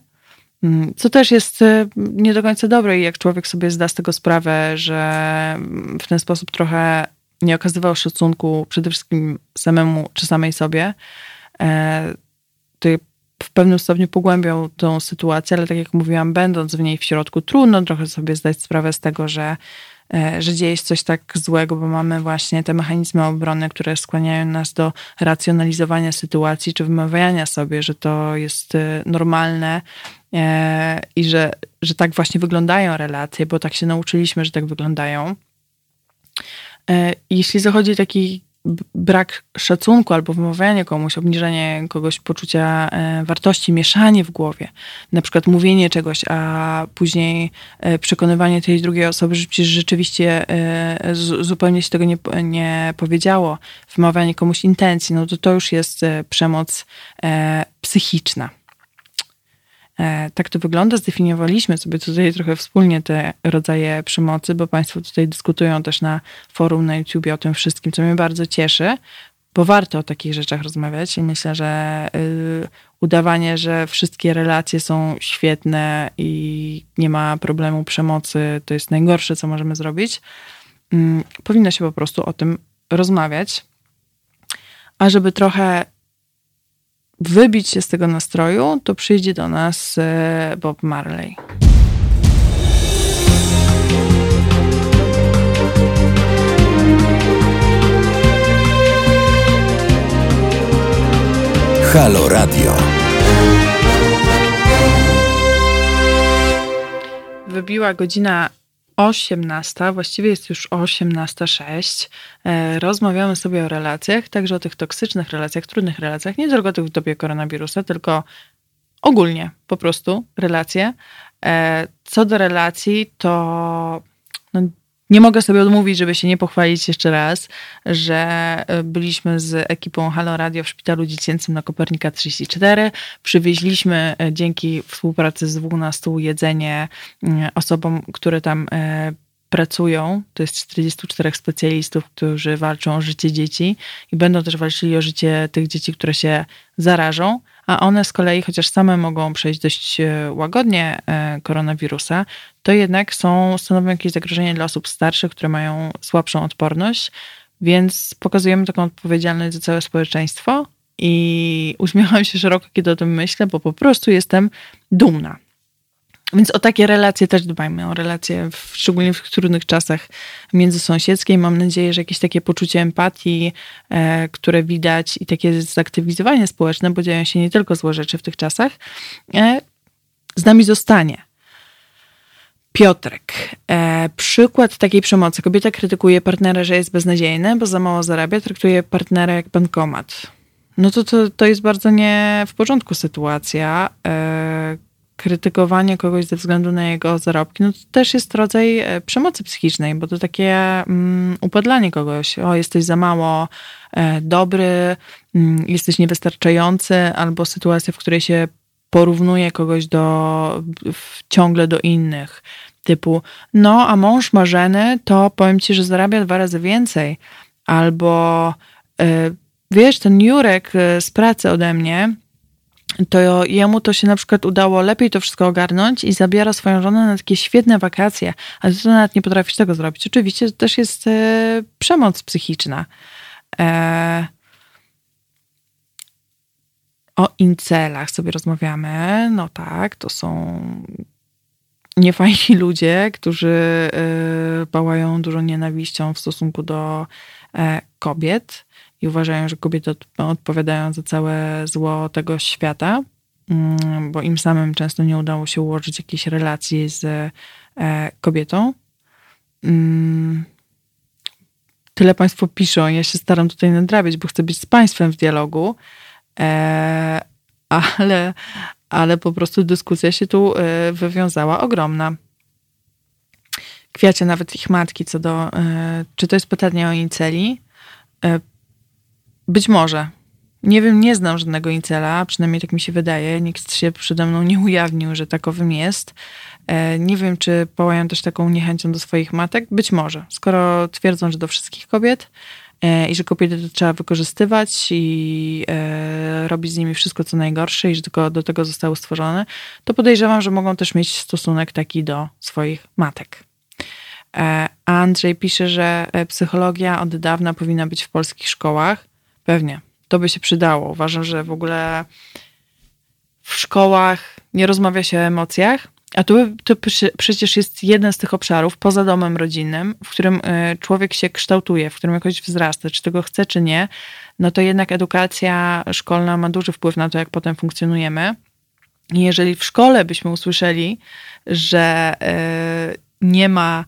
mm, co też jest e, nie do końca dobre i jak człowiek sobie zda z tego sprawę, że w ten sposób trochę nie okazywał szacunku przede wszystkim samemu czy samej sobie, to w pewnym stopniu pogłębią tą sytuację, ale tak jak mówiłam, będąc w niej w środku, trudno trochę sobie zdać sprawę z tego, że, e, że dzieje się coś tak złego, bo mamy właśnie te mechanizmy obrony, które skłaniają nas do racjonalizowania sytuacji, czy wymawiania sobie, że to jest e, normalne e, i że, że tak właśnie wyglądają relacje, bo tak się nauczyliśmy, że tak wyglądają. Jeśli zachodzi taki brak szacunku albo wymawianie komuś, obniżenie kogoś poczucia e, wartości, mieszanie w głowie, na przykład mówienie czegoś, a później e, przekonywanie tej drugiej osoby, że przecież rzeczywiście e, zupełnie się tego nie, nie powiedziało, wymawianie komuś intencji, no to to już jest przemoc psychiczna. E, tak to wygląda. Zdefiniowaliśmy sobie tutaj trochę wspólnie te rodzaje przemocy, bo Państwo tutaj dyskutują też na forum na YouTube o tym wszystkim, co mnie bardzo cieszy, bo warto o takich rzeczach rozmawiać i myślę, że y, udawanie, że wszystkie relacje są świetne i nie ma problemu przemocy, to jest najgorsze, co możemy zrobić. Mm, powinno się po prostu o tym rozmawiać. A żeby trochę wybić się z tego nastroju, to przyjdzie do nas e, Bob Marley. Halo Radio. Wybiła godzina 18, właściwie jest już 18.06. E, rozmawiamy sobie o relacjach, także o tych toksycznych relacjach, trudnych relacjach, nie tylko tych w dobie koronawirusa, tylko ogólnie po prostu relacje. E, co do relacji, to no, nie mogę sobie odmówić, żeby się nie pochwalić jeszcze raz, że e, byliśmy z ekipą Halo Radio w szpitalu dziecięcym na Kopernika 34. Przywieźliśmy e, dzięki współpracy z 12 jedzenie osobom, które tam e, pracują. To jest 44 specjalistów, którzy walczą o życie dzieci i będą też walczyli o życie tych dzieci, które się zarażą a one z kolei, chociaż same mogą przejść dość e, łagodnie e, koronawirusa, to jednak są, stanowią jakieś zagrożenie dla osób starszych, które mają słabszą odporność, więc pokazujemy taką odpowiedzialność za całe społeczeństwo I uśmiecham się szeroko, kiedy o tym myślę, bo po prostu jestem dumna. Więc o takie relacje też dbajmy, o relacje w, szczególnie w trudnych czasach międzysąsiedzkiej. Mam nadzieję, że jakieś takie poczucie empatii, e, które widać i takie zaktywizowanie społeczne, bo dzieją się nie tylko złe rzeczy w tych czasach, e, z nami zostanie. Piotrek. E, przykład takiej przemocy. Kobieta krytykuje partnera, że jest beznadziejny, bo za mało zarabia, traktuje partnera jak bankomat. No to, to, to jest bardzo nie w porządku sytuacja. Krytykowanie kogoś ze względu na jego zarobki, no to też jest rodzaj e, przemocy psychicznej, bo to takie mm, upadlanie kogoś. O, jesteś za mało e, dobry, mm, jesteś niewystarczający, albo sytuacja, w której się porównuje kogoś do, w, ciągle do innych. Typu, no, a mąż ma żeny, to powiem ci, że zarabia dwa razy więcej. Albo, e, wiesz, ten Jurek z pracy ode mnie, to jemu to się na przykład udało lepiej to wszystko ogarnąć i zabiera swoją żonę na takie świetne wakacje, ale ty nawet nie potrafisz tego zrobić. Oczywiście to też jest e, przemoc psychiczna. E, o incelach sobie rozmawiamy. No tak, to są niefajni ludzie, którzy e, pałają dużo nienawiścią w stosunku do e, kobiet i uważają, że kobiety odpowiadają za całe zło tego świata, mm, bo im samym często nie udało się ułożyć jakiejś relacji z e, kobietą. Mm, tyle Państwo piszą, ja się staram tutaj nadrabiać, bo chcę być z Państwem w dialogu, e, ale, ale po prostu dyskusja się tu e, wywiązała ogromna. Kwiacie nawet ich matki co do, czy to jest pytanie o inceli, być może. Nie wiem, nie znam żadnego incela, przynajmniej tak mi się wydaje. Nikt się przede mną nie ujawnił, że takowym jest. E, nie wiem, czy połają też taką niechęcią do swoich matek. Być może. Skoro twierdzą, że do wszystkich kobiet e, i że kobiety to trzeba wykorzystywać i e, robić z nimi wszystko, co najgorsze i że tylko do tego zostały stworzone, to podejrzewam, że mogą też mieć stosunek taki do swoich matek. Andrzej pisze, że psychologia od dawna powinna być w polskich szkołach. Pewnie. To by się przydało. Uważam, że w ogóle w szkołach nie rozmawia się o emocjach, a to, to przecież jest jeden z tych obszarów poza domem rodzinnym, w którym y, człowiek się kształtuje, w którym jakoś wzrasta, czy tego chce, czy nie, no to jednak edukacja szkolna ma duży wpływ na to, jak potem funkcjonujemy. I jeżeli w szkole byśmy usłyszeli, że y, nie ma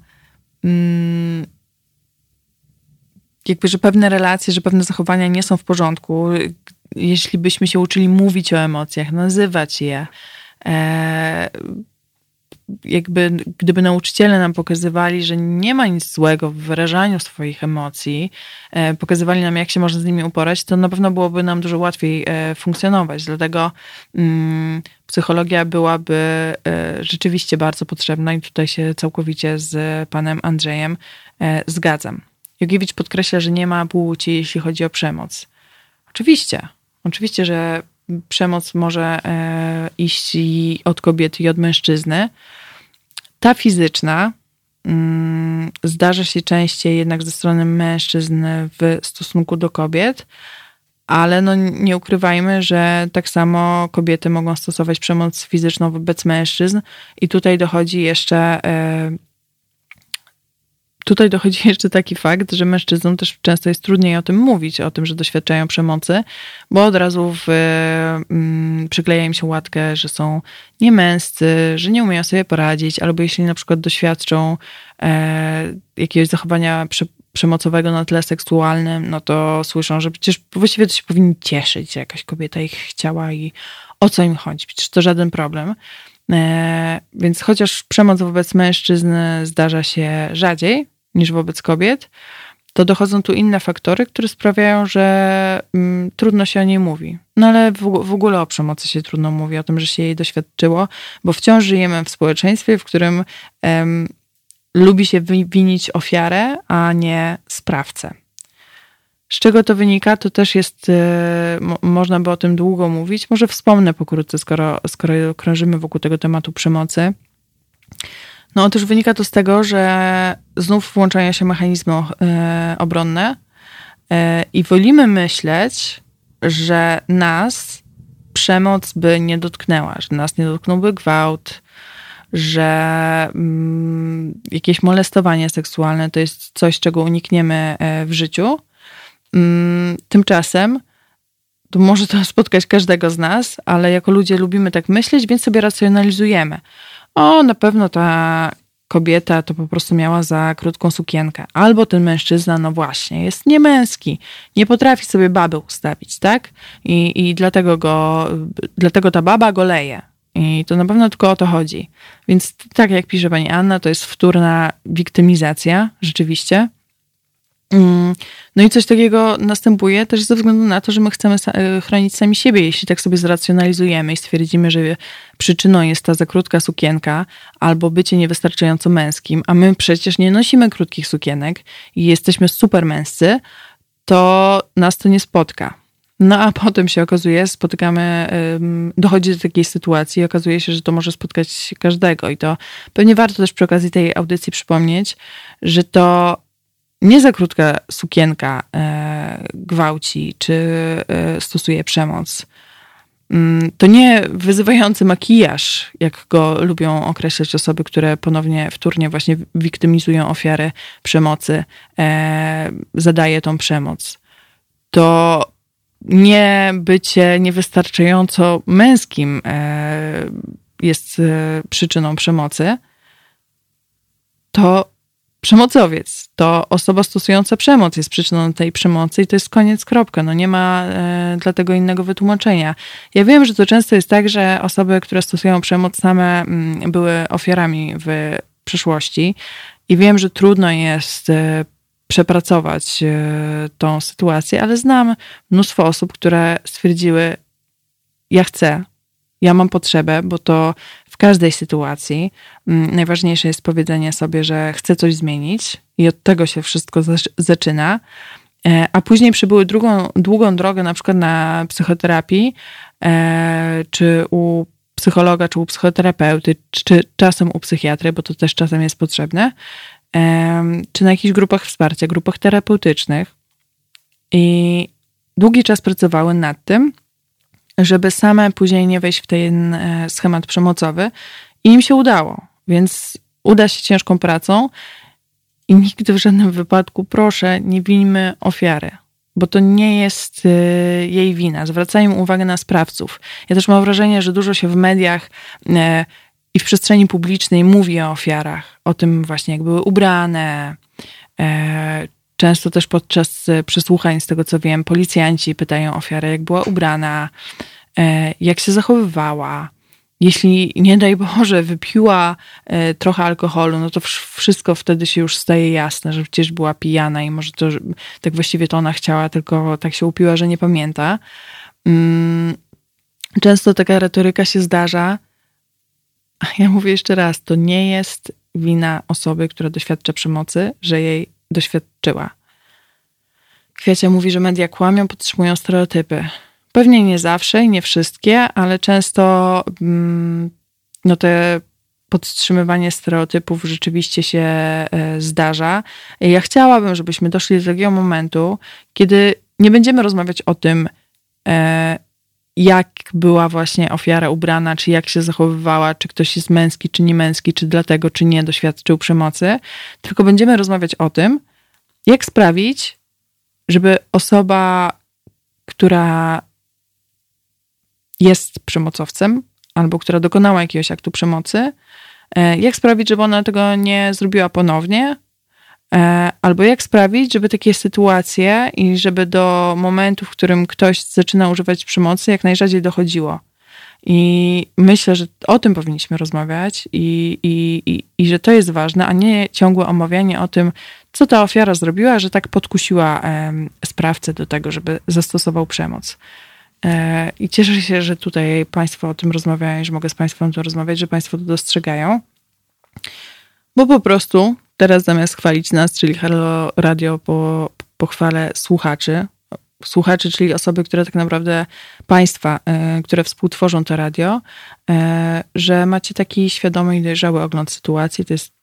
mm, jakby, że pewne relacje, że pewne zachowania nie są w porządku, jeśli byśmy się uczyli mówić o emocjach, nazywać je, e, jakby gdyby nauczyciele nam pokazywali, że nie ma nic złego w wyrażaniu swoich emocji, e, pokazywali nam, jak się można z nimi uporać, to na pewno byłoby nam dużo łatwiej e, funkcjonować. Dlatego mm, psychologia byłaby e, rzeczywiście bardzo potrzebna i tutaj się całkowicie z panem Andrzejem e, zgadzam. Jogiewicz podkreśla, że nie ma płci, jeśli chodzi o przemoc. Oczywiście, oczywiście, że przemoc może e, iść i od kobiety i od mężczyzny. Ta fizyczna mm, zdarza się częściej jednak ze strony mężczyzn w stosunku do kobiet, ale no nie ukrywajmy, że tak samo kobiety mogą stosować przemoc fizyczną wobec mężczyzn i tutaj dochodzi jeszcze e, tutaj dochodzi jeszcze taki fakt, że mężczyznom też często jest trudniej o tym mówić, o tym, że doświadczają przemocy, bo od razu w, mm, przykleja im się łatkę, że są niemęscy, że nie umieją sobie poradzić, albo jeśli na przykład doświadczą e, jakiegoś zachowania prze, przemocowego na tle seksualnym, no to słyszą, że przecież właściwie to się powinni cieszyć, że jakaś kobieta ich chciała i o co im chodzi, przecież to żaden problem. E, więc chociaż przemoc wobec mężczyzn zdarza się rzadziej niż wobec kobiet, to dochodzą tu inne faktory, które sprawiają, że mm, trudno się o niej mówi. No ale w, w, ogóle o przemocy się trudno mówi, o tym, że się jej doświadczyło, bo wciąż żyjemy w społeczeństwie, w którym em, lubi się winić ofiarę, a nie sprawcę. Z czego to wynika, to też jest, e, można by o tym długo mówić. Może wspomnę pokrótce, skoro, skoro krążymy wokół tego tematu przemocy. No otóż wynika to z tego, że znów włączają się mechanizmy e, obronne e, i wolimy myśleć, że nas przemoc by nie dotknęła, że nas nie dotknąłby gwałt, że mm, jakieś molestowanie seksualne to jest coś, czego unikniemy e, w życiu. Mm, tymczasem to może to spotkać każdego z nas, ale jako ludzie lubimy tak myśleć, więc sobie racjonalizujemy. O, na pewno ta kobieta to po prostu miała za krótką sukienkę. Albo ten mężczyzna, no właśnie, jest niemęski, nie potrafi sobie baby ustawić, tak? I, i dlatego go, dlatego ta baba go leje. I to na pewno tylko o to chodzi. Więc tak jak pisze pani Anna, to jest wtórna wiktymizacja, rzeczywiście. Mm, no i coś takiego następuje też ze względu na to, że my chcemy e, chronić sami siebie. Jeśli tak sobie zracjonalizujemy i stwierdzimy, że przyczyną jest ta za krótka sukienka albo bycie niewystarczająco męskim, a my przecież nie nosimy krótkich sukienek i jesteśmy super męscy, to nas to nie spotka. No a potem się okazuje, spotykamy, dochodzi do takiej sytuacji i okazuje się, że to może spotkać każdego. I to pewnie warto też przy okazji tej audycji przypomnieć, że to nie za krótka sukienka e, gwałci czy e, stosuje przemoc. Mm, to nie wyzywający makijaż, jak go lubią określać osoby, które ponownie, wtórnie właśnie wiktymizują ofiary przemocy, e, zadaje tą przemoc. To nie bycie niewystarczająco męskim jest przyczyną przemocy, to przemocowiec, to osoba stosująca przemoc jest przyczyną tej przemocy i to jest koniec, kropka. No nie ma e, dlatego innego wytłumaczenia. Ja wiem, że to często jest tak, że osoby, które stosują przemoc same m, mm, były ofiarami w przeszłości i wiem, że trudno jest e, przepracować e, tą sytuację, ale znam mnóstwo osób, które stwierdziły, ja chcę, ja mam potrzebę, bo to każdej sytuacji mm, najważniejsze jest powiedzenie sobie, że chcę coś zmienić i od tego się wszystko zaczyna. E, a później przybyły drugą, długą drogę, na przykład na psychoterapii, e, czy u psychologa, czy u psychoterapeuty, czy czasem u psychiatry, bo to też czasem jest potrzebne, czy na jakichś grupach wsparcia, grupach terapeutycznych. I długi czas pracowały nad tym, żeby same później nie wejść w ten e, schemat przemocowy. I im się udało, więc uda się ciężką pracą. I nigdy w żadnym wypadku, proszę, nie winmy ofiary, bo to nie jest e, jej wina. Zwracajmy uwagę na sprawców. Ja też mam wrażenie, że dużo się w mediach e, i w przestrzeni publicznej mówi o ofiarach, o tym właśnie, jak były ubrane. E, często też podczas przesłuchań, z tego co wiem, policjanci pytają ofiarę, jak była ubrana, e, jak się zachowywała. Jeśli nie daj Boże, wypiła e, trochę alkoholu, no to wszystko wtedy się już staje jasne, że przecież była pijana i może to tak właściwie to ona chciała, tylko tak się upiła, że nie pamięta. Mm, często taka retoryka się zdarza, ja mówię jeszcze raz, to nie jest wina osoby, która doświadcza przemocy, że jej doświadczyła. Kwiacia mówi, że media kłamią, podtrzymują stereotypy. Pewnie nie zawsze i nie wszystkie, ale często mm, no te podtrzymywanie stereotypów rzeczywiście się e, zdarza. Ja chciałabym, żebyśmy doszli do takiego momentu, kiedy nie będziemy rozmawiać o tym, e, jak była właśnie ofiara ubrana, czy jak się zachowywała, czy ktoś jest męski, czy nie męski, czy dlatego, czy nie doświadczył przemocy, tylko będziemy rozmawiać o tym, jak sprawić, żeby osoba, która jest przemocowcem, albo która dokonała jakiegoś aktu przemocy, e, jak sprawić, żeby ona tego nie zrobiła ponownie, albo jak sprawić, żeby takie sytuacje i żeby do momentu, w którym ktoś zaczyna używać przemocy, jak najrzadziej dochodziło. I myślę, że o tym powinniśmy rozmawiać i, i, i, i że to jest ważne, a nie ciągłe omawianie o tym, co ta ofiara zrobiła, że tak podkusiła sprawcę do tego, żeby zastosował przemoc. E, I cieszę się, że tutaj Państwo o tym rozmawiają, że mogę z Państwem o tym rozmawiać, że Państwo to dostrzegają. Bo po prostu teraz zamiast chwalić nas, czyli Halo Radio, po, pochwalę słuchaczy. Słuchaczy, czyli osoby, które tak naprawdę państwa, y, które współtworzą to radio, y, że macie taki świadomy i dojrzały ogląd sytuacji. To jest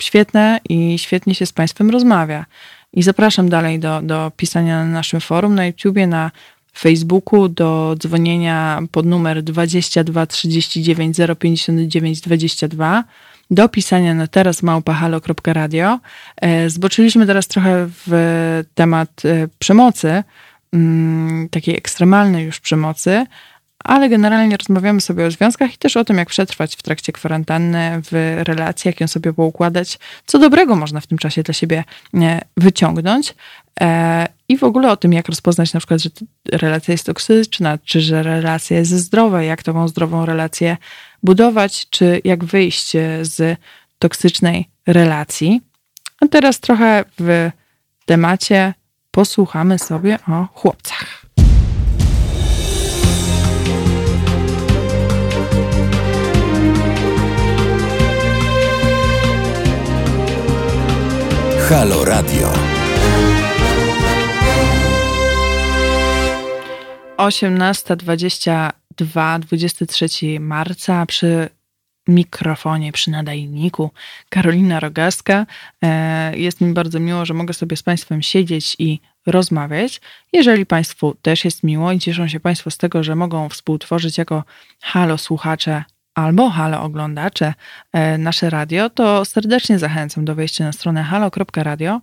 świetne i świetnie się z Państwem rozmawia. I zapraszam dalej do, do pisania na naszym forum, na YouTubie, na Facebooku, do dzwonienia pod numer 22 39 059 22 do pisania na teraz małpahalo.radio. E, zboczyliśmy teraz trochę w temat e, przemocy, mm, takiej ekstremalnej już przemocy, ale generalnie rozmawiamy sobie o związkach i też o tym, jak przetrwać w trakcie kwarantanny, w relacji, jak ją sobie poukładać, co dobrego można w tym czasie dla siebie e, wyciągnąć. I w ogóle o tym, jak rozpoznać na przykład, że relacja jest toksyczna, czy że relacja jest zdrowa, jak tą zdrową relację budować, czy jak wyjść z toksycznej relacji. A teraz trochę w temacie posłuchamy sobie o chłopcach. Halo Radio. 18.22, 23 marca przy mikrofonie, przy nadajniku Karolina Rogaska. E, jest mi bardzo miło, że mogę sobie z Państwem siedzieć i rozmawiać. Jeżeli Państwu też jest miło i cieszą się Państwo z tego, że mogą współtworzyć jako halo słuchacze albo halo oglądacze e, nasze radio, to serdecznie zachęcam do wejścia na stronę halo.radio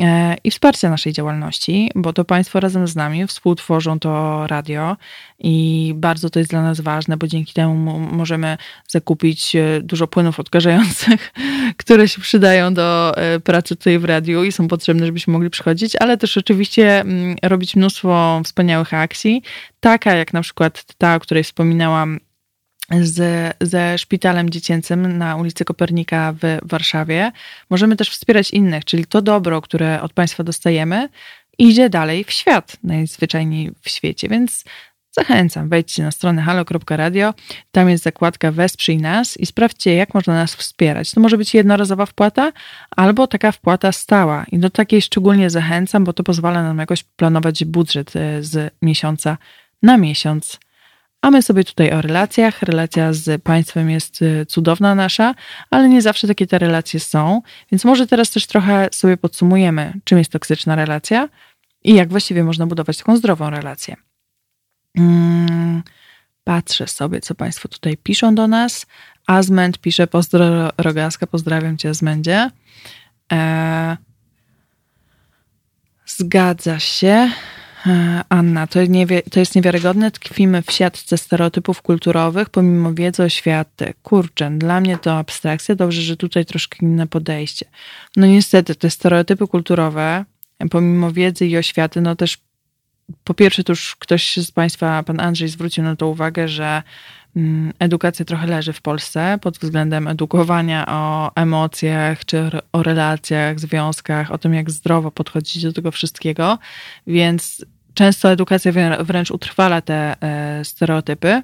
e, i wsparcia naszej działalności, bo to Państwo razem z nami współtworzą to radio i bardzo to jest dla nas ważne, bo dzięki temu możemy zakupić e, dużo płynów odkażających, które się przydają do pracy tutaj w radiu i są potrzebne, żebyśmy mogli przychodzić, ale też oczywiście mm, robić mnóstwo wspaniałych akcji, taka jak na przykład ta, o której wspominałam z, ze szpitalem dziecięcym na ulicy Kopernika w Warszawie. Możemy też wspierać innych, czyli to dobro, które od państwa dostajemy, idzie dalej w świat, najzwyczajniej w świecie, więc zachęcam, wejdźcie na stronę halo.radio, tam jest zakładka Wesprzyj nas i sprawdźcie, jak można nas wspierać. To może być jednorazowa wpłata albo taka wpłata stała i do takiej szczególnie zachęcam, bo to pozwala nam jakoś planować budżet e, z miesiąca na miesiąc a my sobie tutaj o relacjach. Relacja z państwem jest y, cudowna nasza, ale nie zawsze takie te relacje są. Więc może teraz też trochę sobie podsumujemy, czym jest toksyczna relacja i jak właściwie można budować taką zdrową relację. Hmm, patrzę sobie, co Państwo tutaj piszą do nas. Azment pisze, pozdro Rogaska, pozdrawiam Cię Azmendzie. Eee, zgadza się. E, Anna, to, to jest niewiarygodne. Tkwimy w siatce stereotypów kulturowych, pomimo wiedzy o świecie. Kurczę, dla mnie to abstrakcja. Dobrze, że tutaj troszkę inne podejście. No niestety, te stereotypy kulturowe, pomimo wiedzy i oświaty, no też po pierwsze, to już ktoś z Państwa, pan Andrzej, zwrócił na to uwagę, że edukacja trochę leży w Polsce pod względem edukowania o emocjach, czy o relacjach, związkach, o tym, jak zdrowo podchodzić do tego wszystkiego. Więc często edukacja wręcz utrwala te e, stereotypy.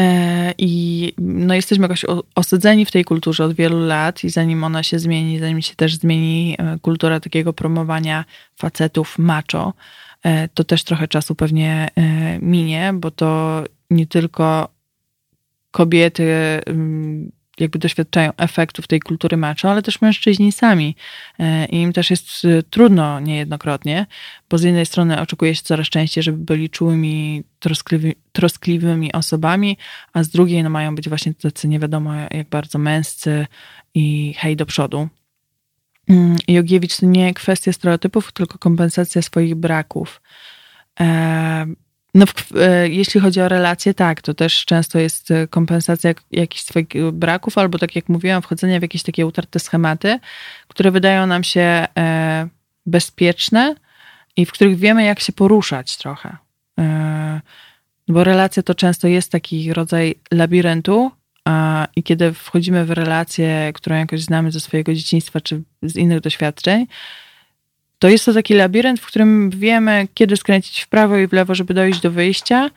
E, I no, jesteśmy jakoś osadzeni w tej kulturze od wielu lat, i zanim ona się zmieni, zanim się też zmieni e, kultura takiego promowania facetów macho, to też trochę czasu pewnie minie, bo to nie tylko kobiety jakby doświadczają efektów tej kultury macho, ale też mężczyźni sami. E, I im też jest e, trudno niejednokrotnie, bo z jednej strony oczekuje się coraz częściej, żeby byli czułymi, troskliwy, troskliwymi osobami, a z drugiej no, mają być właśnie tacy nie wiadomo jak bardzo męscy i hej do przodu. Mm, Jogiewicz to nie kwestia stereotypów, tylko kompensacja swoich braków. E, no, w, e, jeśli chodzi o relacje, tak, to też często jest e, kompensacja jakichś swoich braków, albo tak jak mówiłam, wchodzenie w jakieś takie utarte schematy, które wydają nam się e, bezpieczne i w których wiemy, jak się poruszać trochę. E, bo relacja to często jest taki rodzaj labiryntu, a, i kiedy wchodzimy w relację, którą jakoś znamy ze swojego dzieciństwa czy z innych doświadczeń, to jest to taki labirynt, w którym wiemy, kiedy skręcić w prawo i w lewo, żeby dojść do wyjścia,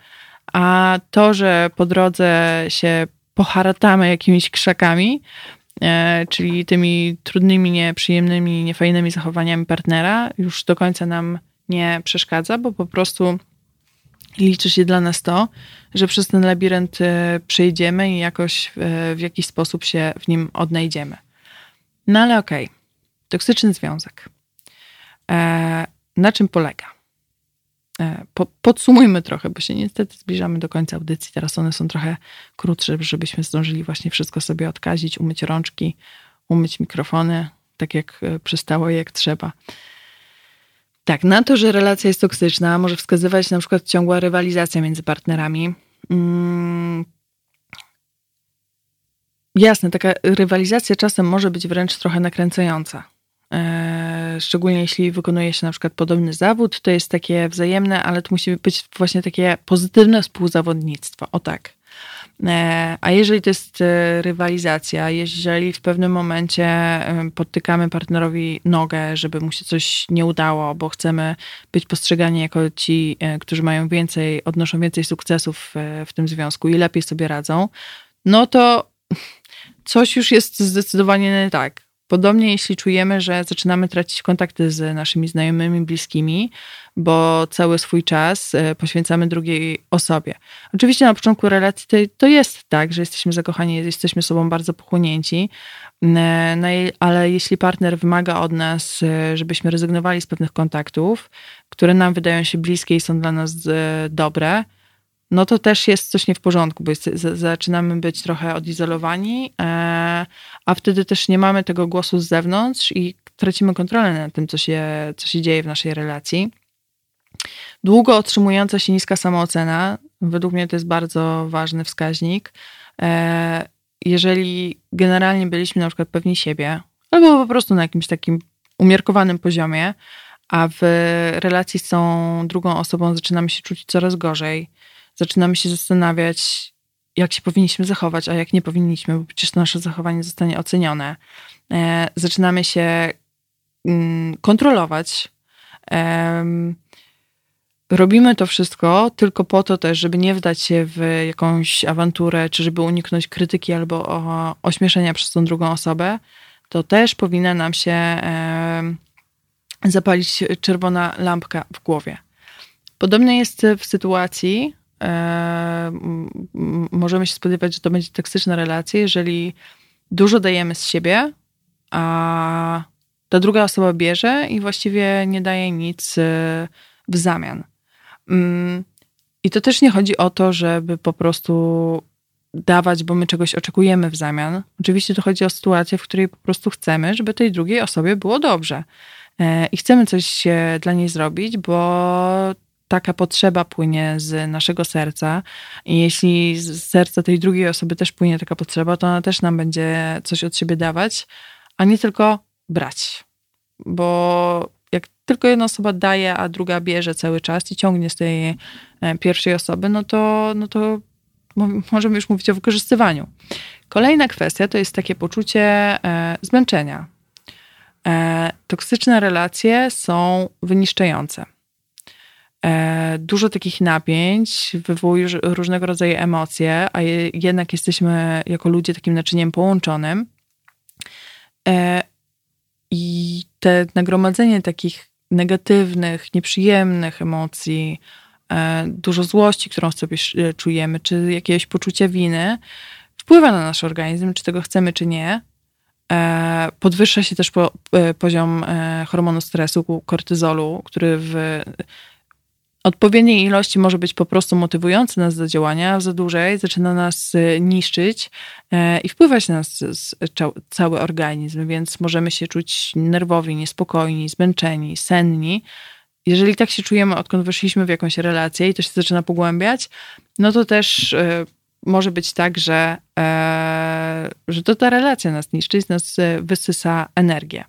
a to, że po drodze się poharatamy jakimiś krzakami, e, czyli tymi trudnymi, nieprzyjemnymi, niefajnymi zachowaniami partnera, już do końca nam nie przeszkadza, bo po prostu liczy się dla nas to, że przez ten labirynt e, przejdziemy i jakoś w jakiś sposób się w nim odnajdziemy. No ale okej, okay. toksyczny związek. E, na czym polega? e, po, podsumujmy trochę, bo się niestety zbliżamy do końca audycji. Teraz one są trochę krótsze, żebyśmy zdążyli właśnie wszystko sobie odkazić, umyć rączki, umyć mikrofony, tak jak e, przystało jak trzeba. Tak, na to, że relacja jest toksyczna, może wskazywać na przykład ciągła rywalizacja między partnerami. Mm. Jasne, taka rywalizacja czasem może być wręcz trochę nakręcająca. E, szczególnie jeśli wykonuje się na przykład podobny zawód, to jest takie wzajemne, ale to musi być właśnie takie pozytywne współzawodnictwo. O tak. E, a jeżeli to jest e, rywalizacja, jeżeli w pewnym momencie podtykamy partnerowi nogę, żeby mu się coś nie udało, bo chcemy być postrzegani jako ci, którzy mają więcej, odnoszą więcej sukcesów w tym związku i lepiej sobie radzą, no to coś już jest zdecydowanie nie tak. Podobnie jeśli czujemy, że zaczynamy tracić kontakty z naszymi znajomymi, bliskimi, bo cały swój czas e, poświęcamy drugiej osobie. Oczywiście na początku relacji to, to jest tak, że jesteśmy zakochani, jesteśmy sobą bardzo pochłonięci, e, no ale jeśli partner wymaga od nas, e, żebyśmy rezygnowali z pewnych kontaktów, które nam wydają się bliskie i są dla nas dobre, no to też jest coś nie w porządku, bo jest, zaczynamy być trochę odizolowani, e, a wtedy też nie mamy tego głosu z zewnątrz i tracimy kontrolę nad tym, co się, co się dzieje w naszej relacji. Długo otrzymująca się niska samoocena, według mnie to jest bardzo ważny wskaźnik. E, jeżeli generalnie byliśmy na przykład pewni siebie, albo po prostu na jakimś takim umiarkowanym poziomie, a w relacji z tą drugą osobą zaczynamy się czuć coraz gorzej, zaczynamy się zastanawiać, jak się powinniśmy zachować, a jak nie powinniśmy, bo przecież nasze zachowanie zostanie ocenione. E, zaczynamy się mm, kontrolować. Robimy to wszystko tylko po to też, żeby nie wdać się w jakąś awanturę, czy żeby uniknąć krytyki albo ośmieszenia przez tą drugą osobę. To też powinna nam się zapalić czerwona lampka w głowie. Podobnie jest w sytuacji, e, możemy się spodziewać, że to będzie toksyczna relacja, jeżeli dużo dajemy z siebie, a ta druga osoba bierze i właściwie nie daje nic e, w zamian. Mm, I to też nie chodzi o to, żeby po prostu dawać, bo my czegoś oczekujemy w zamian. Oczywiście to chodzi o sytuację, w której po prostu chcemy, żeby tej drugiej osobie było dobrze. E, I chcemy coś dla niej zrobić, bo taka potrzeba płynie z naszego serca i jeśli z serca tej drugiej osoby też płynie taka potrzeba, to ona też nam będzie coś od siebie dawać, a nie tylko brać. Bo jak tylko jedna osoba daje, a druga bierze cały czas i ciągnie z tej e, pierwszej osoby, no to, no to możemy już mówić o wykorzystywaniu. Kolejna kwestia to jest takie poczucie e, zmęczenia. E, toksyczne relacje są wyniszczające. E, dużo takich napięć wywołuje różnego rodzaju emocje, a jednak jesteśmy jako ludzie takim naczyniem połączonym. E, I te nagromadzenie takich negatywnych, nieprzyjemnych emocji, e, dużo złości, którą sobie czujemy, czy jakiegoś poczucia winy, wpływa na nasz organizm, czy tego chcemy, czy nie. Podwyższa się też poziom hormonu stresu, kortyzolu, który w odpowiedniej ilości może być po prostu motywujący nas do działania, za dłużej zaczyna nas y, niszczyć e, i wpływać na nas cały organizm, więc możemy się czuć nerwowi, niespokojni, zmęczeni, senni. Jeżeli tak się czujemy, odkąd weszliśmy w jakąś relację i to się zaczyna pogłębiać, no to też e, może być tak, że, e, że to ta relacja nas niszczy, z nas wysysa energię.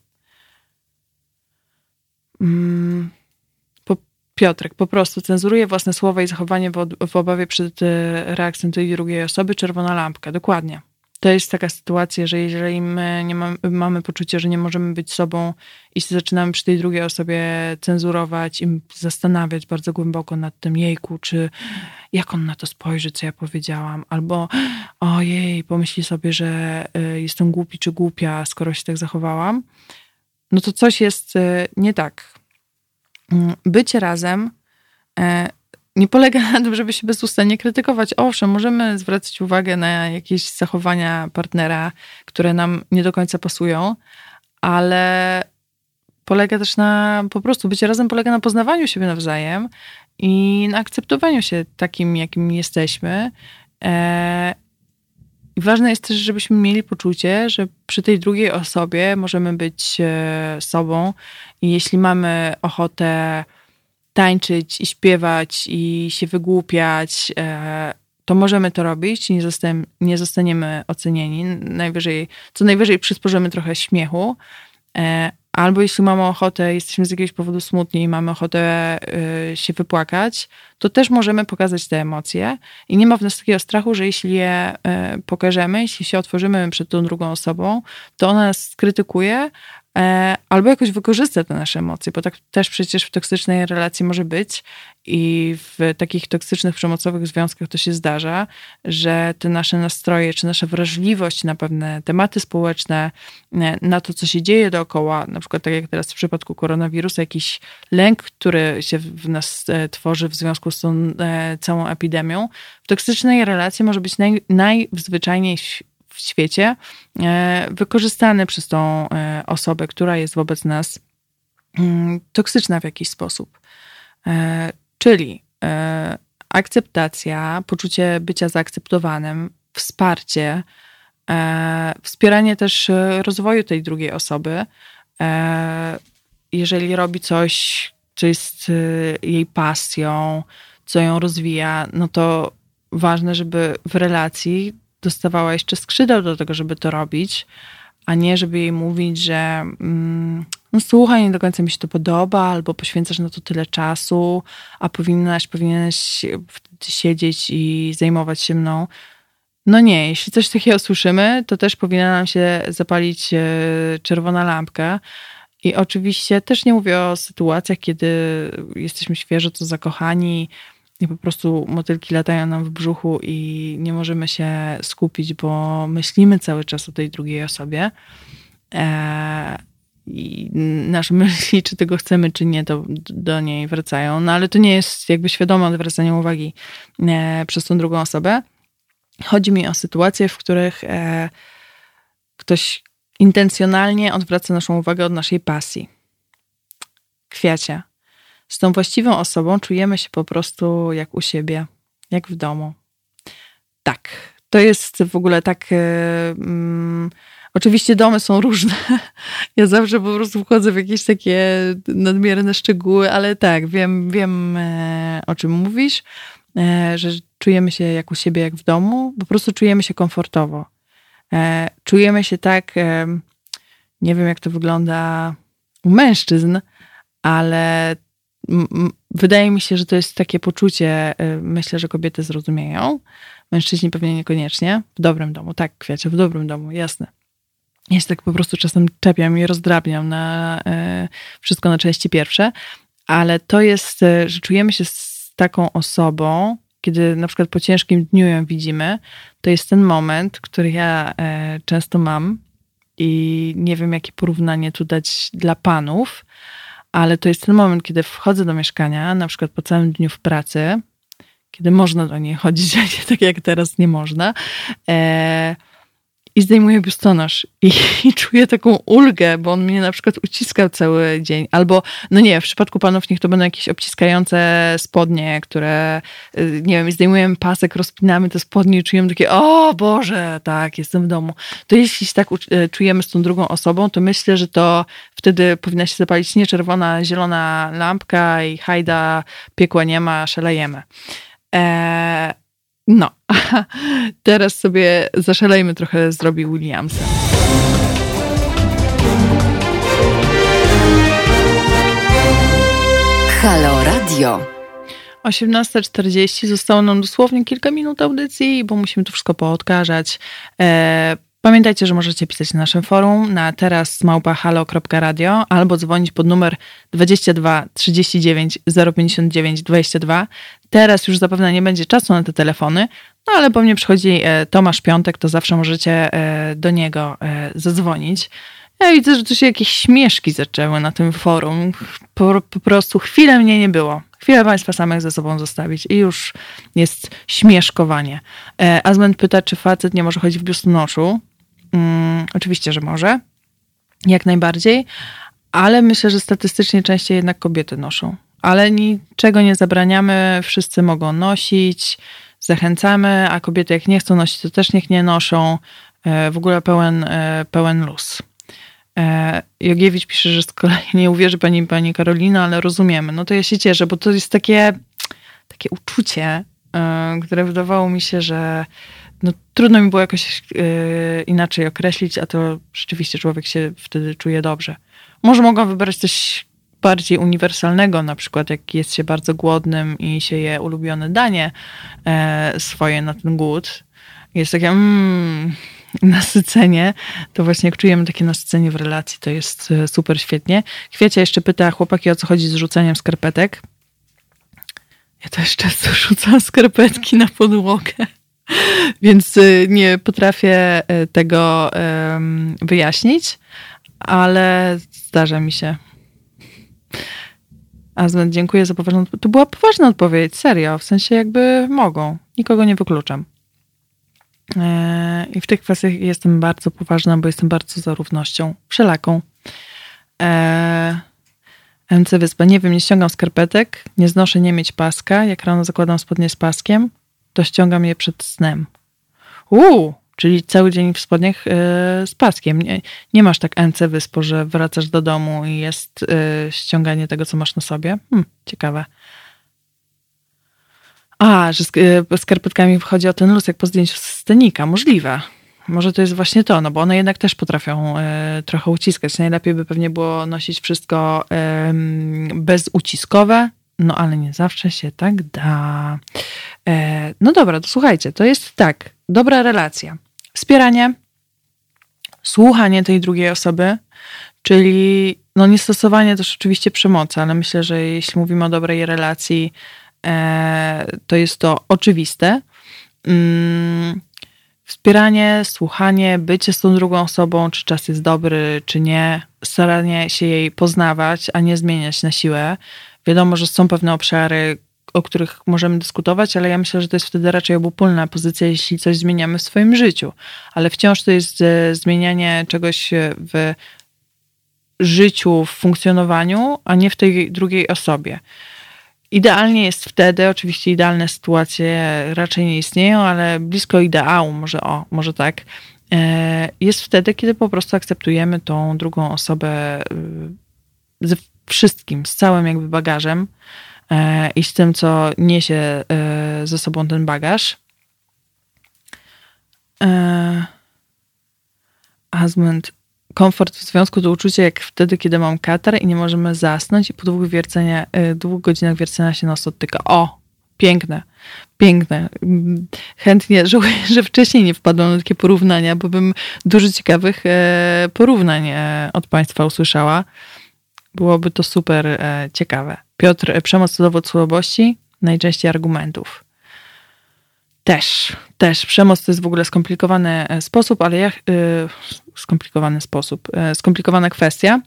Mm. Piotrek po prostu cenzuruje własne słowa i zachowanie w, w obawie przed e, reakcją tej drugiej osoby, czerwona lampka. Dokładnie. To jest taka sytuacja, że jeżeli my nie mamy, mamy poczucie, że nie możemy być sobą i zaczynamy przy tej drugiej osobie cenzurować i zastanawiać bardzo głęboko nad tym, jejku, czy jak on na to spojrzy, co ja powiedziałam, albo ojej, pomyśli sobie, że e, jestem głupi czy głupia, skoro się tak zachowałam, no to coś jest e, nie tak bycie razem e, nie polega na tym, żeby się bezustannie krytykować. Owszem, możemy zwracać uwagę na jakieś zachowania partnera, które nam nie do końca pasują, ale polega też na po prostu bycie razem polega na poznawaniu siebie nawzajem i na akceptowaniu się takim, jakim jesteśmy. E, I ważne jest też, żebyśmy mieli poczucie, że przy tej drugiej osobie możemy być e, sobą i jeśli mamy ochotę tańczyć i śpiewać i się wygłupiać, e, to możemy to robić, nie, nie zostaniemy ocenieni. Najwyżej, co najwyżej przysporzymy trochę śmiechu, Albo jeśli mamy ochotę, jesteśmy z jakiegoś powodu smutni i mamy ochotę y, się wypłakać, to też możemy pokazać te emocje. I nie ma w nas takiego strachu, że jeśli je y, pokażemy, jeśli się otworzymy przed tą drugą osobą, to ona nas skrytykuje, albo jakoś wykorzysta te nasze emocje, bo tak też przecież w toksycznej relacji może być i w takich toksycznych, przemocowych związkach to się zdarza, że te nasze nastroje, czy nasza wrażliwość na pewne tematy społeczne, e, na to, co się dzieje dookoła, na przykład tak jak teraz w przypadku koronawirusa, jakiś lęk, który się w nas e, tworzy w związku z tą całą epidemią, w toksycznej relacji może być naj, najzwyczajniej w świecie, e, wykorzystany przez tą e, osobę, która jest wobec nas mm, toksyczna w jakiś sposób. E, czyli akceptacja, poczucie bycia zaakceptowanym, wsparcie, wspieranie też rozwoju tej drugiej osoby. Jeżeli robi coś, co jest jej pasją, co ją rozwija, no to ważne, żeby w relacji dostawała jeszcze skrzydeł do tego, żeby to robić, a nie żeby jej mówić, że mm, no słuchaj, nie do końca mi się to podoba, albo poświęcasz na to tyle czasu, a powinnaś, powinieneś siedzieć i zajmować się mną. No nie, jeśli coś takiego słyszymy, to też powinna nam się zapalić e, czerwona lampka. I oczywiście też nie mówię o sytuacjach, kiedy jesteśmy świeżo to zakochani, i po prostu motylki latają nam w brzuchu i nie możemy się skupić, bo myślimy cały czas o tej drugiej osobie. E, I nasze myśli, czy tego chcemy, czy nie, to do niej wracają. No ale to nie jest jakby świadome odwracanie uwagi e, przez tą drugą osobę. Chodzi mi o sytuacje, w których e, ktoś intencjonalnie odwraca naszą uwagę od naszej pasji. Kwiacie z tą właściwą osobą czujemy się po prostu jak u siebie, jak w domu. Tak, to jest w ogóle tak. Um, oczywiście domy są różne. Ja zawsze po prostu wchodzę w jakieś takie nadmierne szczegóły, ale tak, wiem, wiem e, o czym mówisz, e, że czujemy się jak u siebie, jak w domu. Po prostu czujemy się komfortowo. E, czujemy się tak, nie wiem jak to wygląda u mężczyzn, ale wydaje mi się, że to jest takie poczucie, y, myślę, że kobiety zrozumieją, mężczyźni pewnie niekoniecznie, w dobrym domu, tak, kwiacie, w dobrym domu, jasne. Ja się tak po prostu czasem czepiam i rozdrabniam na y, wszystko na części pierwsze, ale to jest, y, że czujemy się z taką osobą, kiedy na przykład po ciężkim dniu ją widzimy, to jest ten moment, który ja często mam i nie wiem, jakie porównanie tu dać dla panów, ale to jest ten moment, kiedy wchodzę do mieszkania, na przykład po całym dniu w pracy, kiedy można do niej chodzić, a nie tak jak teraz nie można. E, i zdejmuję biustonosz i, i, czuję taką ulgę, bo on mnie na przykład uciskał cały dzień. Albo, no nie, w przypadku panów niech to będą jakieś obciskające spodnie, które, y, nie wiem, zdejmujemy pasek, rozpinamy te spodnie i czujemy takie, o Boże, tak, jestem w domu. To jeśli się tak y, czujemy z tą drugą osobą, to myślę, że to wtedy powinna się zapalić nie czerwona, zielona lampka i hajda, piekła nie ma, szalejemy. Eee, no, teraz sobie zaszalejmy trochę z Robbie Williamsem. Halo Radio. 18.40 zostało nam dosłownie kilka minut audycji, bo musimy tu wszystko poodkażać. E, Pamiętajcie, że możecie pisać na naszym forum na teraz małpahalo.radio albo dzwonić pod numer 22 39 059 22. Teraz już zapewne nie będzie czasu na te telefony, no ale po mnie przychodzi e, Tomasz Piątek, to zawsze możecie e, do niego e, zadzwonić. Ja widzę, że tu się jakieś śmieszki zaczęły na tym forum. Po, po prostu chwilę mnie nie było. Chwilę Państwa samych ze sobą zostawić i już jest śmieszkowanie. Azment pyta, czy facet nie może chodzić w biustonoszu. Mm, oczywiście, że może. Jak najbardziej. Ale myślę, że statystycznie częściej jednak kobiety noszą. ale niczego nie zabraniamy, wszyscy mogą nosić, zachęcamy, a kobiety jak nie chcą nosić, to też niech nie noszą. E, w ogóle pełen, e, pełen luz. E, Jogiewicz pisze, że z kolei nie uwierzy pani, pani Karolina, ale rozumiemy. No to ja się cieszę, bo to jest takie, takie uczucie, które wydawało mi się, że no, trudno mi było jakoś inaczej określić, a to rzeczywiście człowiek się wtedy czuje dobrze. Może mogłam wybrać coś bardziej uniwersalnego, na przykład jak jest się bardzo głodnym i się je ulubione danie swoje na ten głód. Jest takie mm, nasycenie, to właśnie jak czujemy takie nasycenie w relacji, to jest e, super świetnie. Kwiacia jeszcze pyta chłopaki, o co chodzi z rzucaniem skarpetek. Ja też często rzucam skarpetki na podłogę, więc e, nie potrafię e, tego wyjaśnić, ale zdarza mi się. Azmen, dziękuję za poważną odpowiedź. To była poważna odpowiedź, serio, w sensie jakby mogą. Nikogo nie wykluczam. E, I w tych kwestiach jestem bardzo poważna, bo jestem bardzo za równością wszelaką. E, MC Wyspa. Nie wiem, nie ściągam skarpetek, nie znoszę nie mieć paska. Jak rano zakładam spodnie z paskiem, to ściągam je przed snem. Uuu, czyli cały dzień w spodniach yy, z paskiem. Nie, nie, masz tak MC Wyspo, że wracasz do domu i jest yy, ściąganie tego, co masz na sobie. Hmm, ciekawe. A, że z e, skarpetkami wchodzi o ten luz, jak po zdjęciu scenika. Możliwe. Może to jest właśnie to, no bo one jednak też potrafią e, trochę uciskać. Najlepiej by pewnie było nosić wszystko e, bezuciskowe, no ale nie zawsze się tak da. E, no dobra, to słuchajcie, to jest tak, dobra relacja. Wspieranie, słuchanie tej drugiej osoby, czyli no niestosowanie też oczywiście przemocy, ale myślę, że jeśli mówimy o dobrej relacji, E, to jest to oczywiste. Mm, wspieranie, słuchanie, bycie z tą drugą osobą, czy czas jest dobry, czy nie, staranie się jej poznawać, a nie zmieniać na siłę. Wiadomo, że są pewne obszary, o których możemy dyskutować, ale ja myślę, że to jest wtedy raczej obopólna pozycja, jeśli coś zmieniamy w swoim życiu. Ale wciąż to jest e, zmienianie czegoś w życiu, w funkcjonowaniu, a nie w tej drugiej osobie. Idealnie jest wtedy, oczywiście idealne sytuacje raczej nie istnieją, ale blisko ideału, może o, może tak, e, jest wtedy, kiedy po prostu akceptujemy tą drugą osobę e, wszystkim, z całym jakby bagażem e, i z tym, co niesie ze sobą ten bagaż. Husband komfort w związku to uczucie jak wtedy, kiedy mam katar i nie możemy zasnąć i po dwóch, wiercenia, dwóch godzinach wiercenia się nas odtyka. O, piękne, piękne. Chętnie żałuję, że wcześniej nie wpadłam na takie porównania, bo bym dużo ciekawych e, porównań e, od Państwa usłyszała. Byłoby to super e, ciekawe. Piotr, przemoc to dowód słabości, najczęściej argumentów. Też, też. Przemoc to jest w ogóle skomplikowany e, sposób, ale ja. Yy, skomplikowany sposób, yy, skomplikowana kwestia.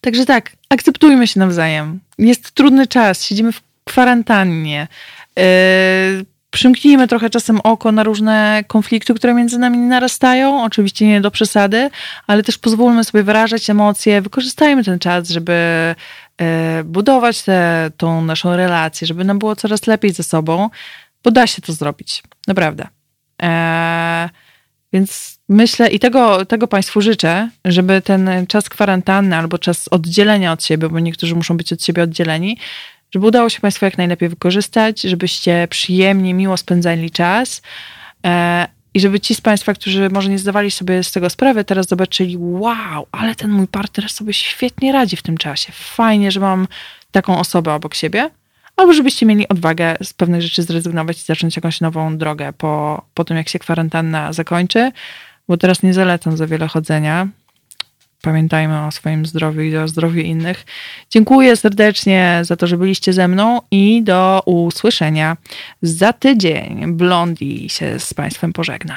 Także tak, akceptujmy się nawzajem. Jest trudny czas, siedzimy w kwarantannie. Yy, przymknijmy trochę czasem oko na różne konflikty, które między nami narastają. Oczywiście nie do przesady, ale też pozwólmy sobie wyrażać emocje. Wykorzystajmy ten czas, żeby budować tę tą naszą relację, żeby nam było coraz lepiej ze sobą bo da się to zrobić, naprawdę. Eee, więc myślę i tego, tego Państwu życzę, żeby ten czas kwarantanny albo czas oddzielenia od siebie, bo niektórzy muszą być od siebie oddzieleni, żeby udało się Państwu jak najlepiej wykorzystać, żebyście przyjemnie, miło spędzali czas. Eee, i żeby ci z Państwa, którzy może nie zdawali sobie z tego sprawy, teraz zobaczyli, wow, ale ten mój partner sobie świetnie radzi w tym czasie. Fajnie, że mam taką osobę obok siebie albo żebyście mieli odwagę z pewnych rzeczy zrezygnować i zacząć jakąś nową drogę po, po tym, jak się kwarantanna zakończy, bo teraz nie zalecam za wiele chodzenia. Pamiętajmy o swoim zdrowiu i o zdrowiu innych. Dziękuję serdecznie za to, że byliście ze mną i do usłyszenia za tydzień. Blondi się z Państwem pożegna.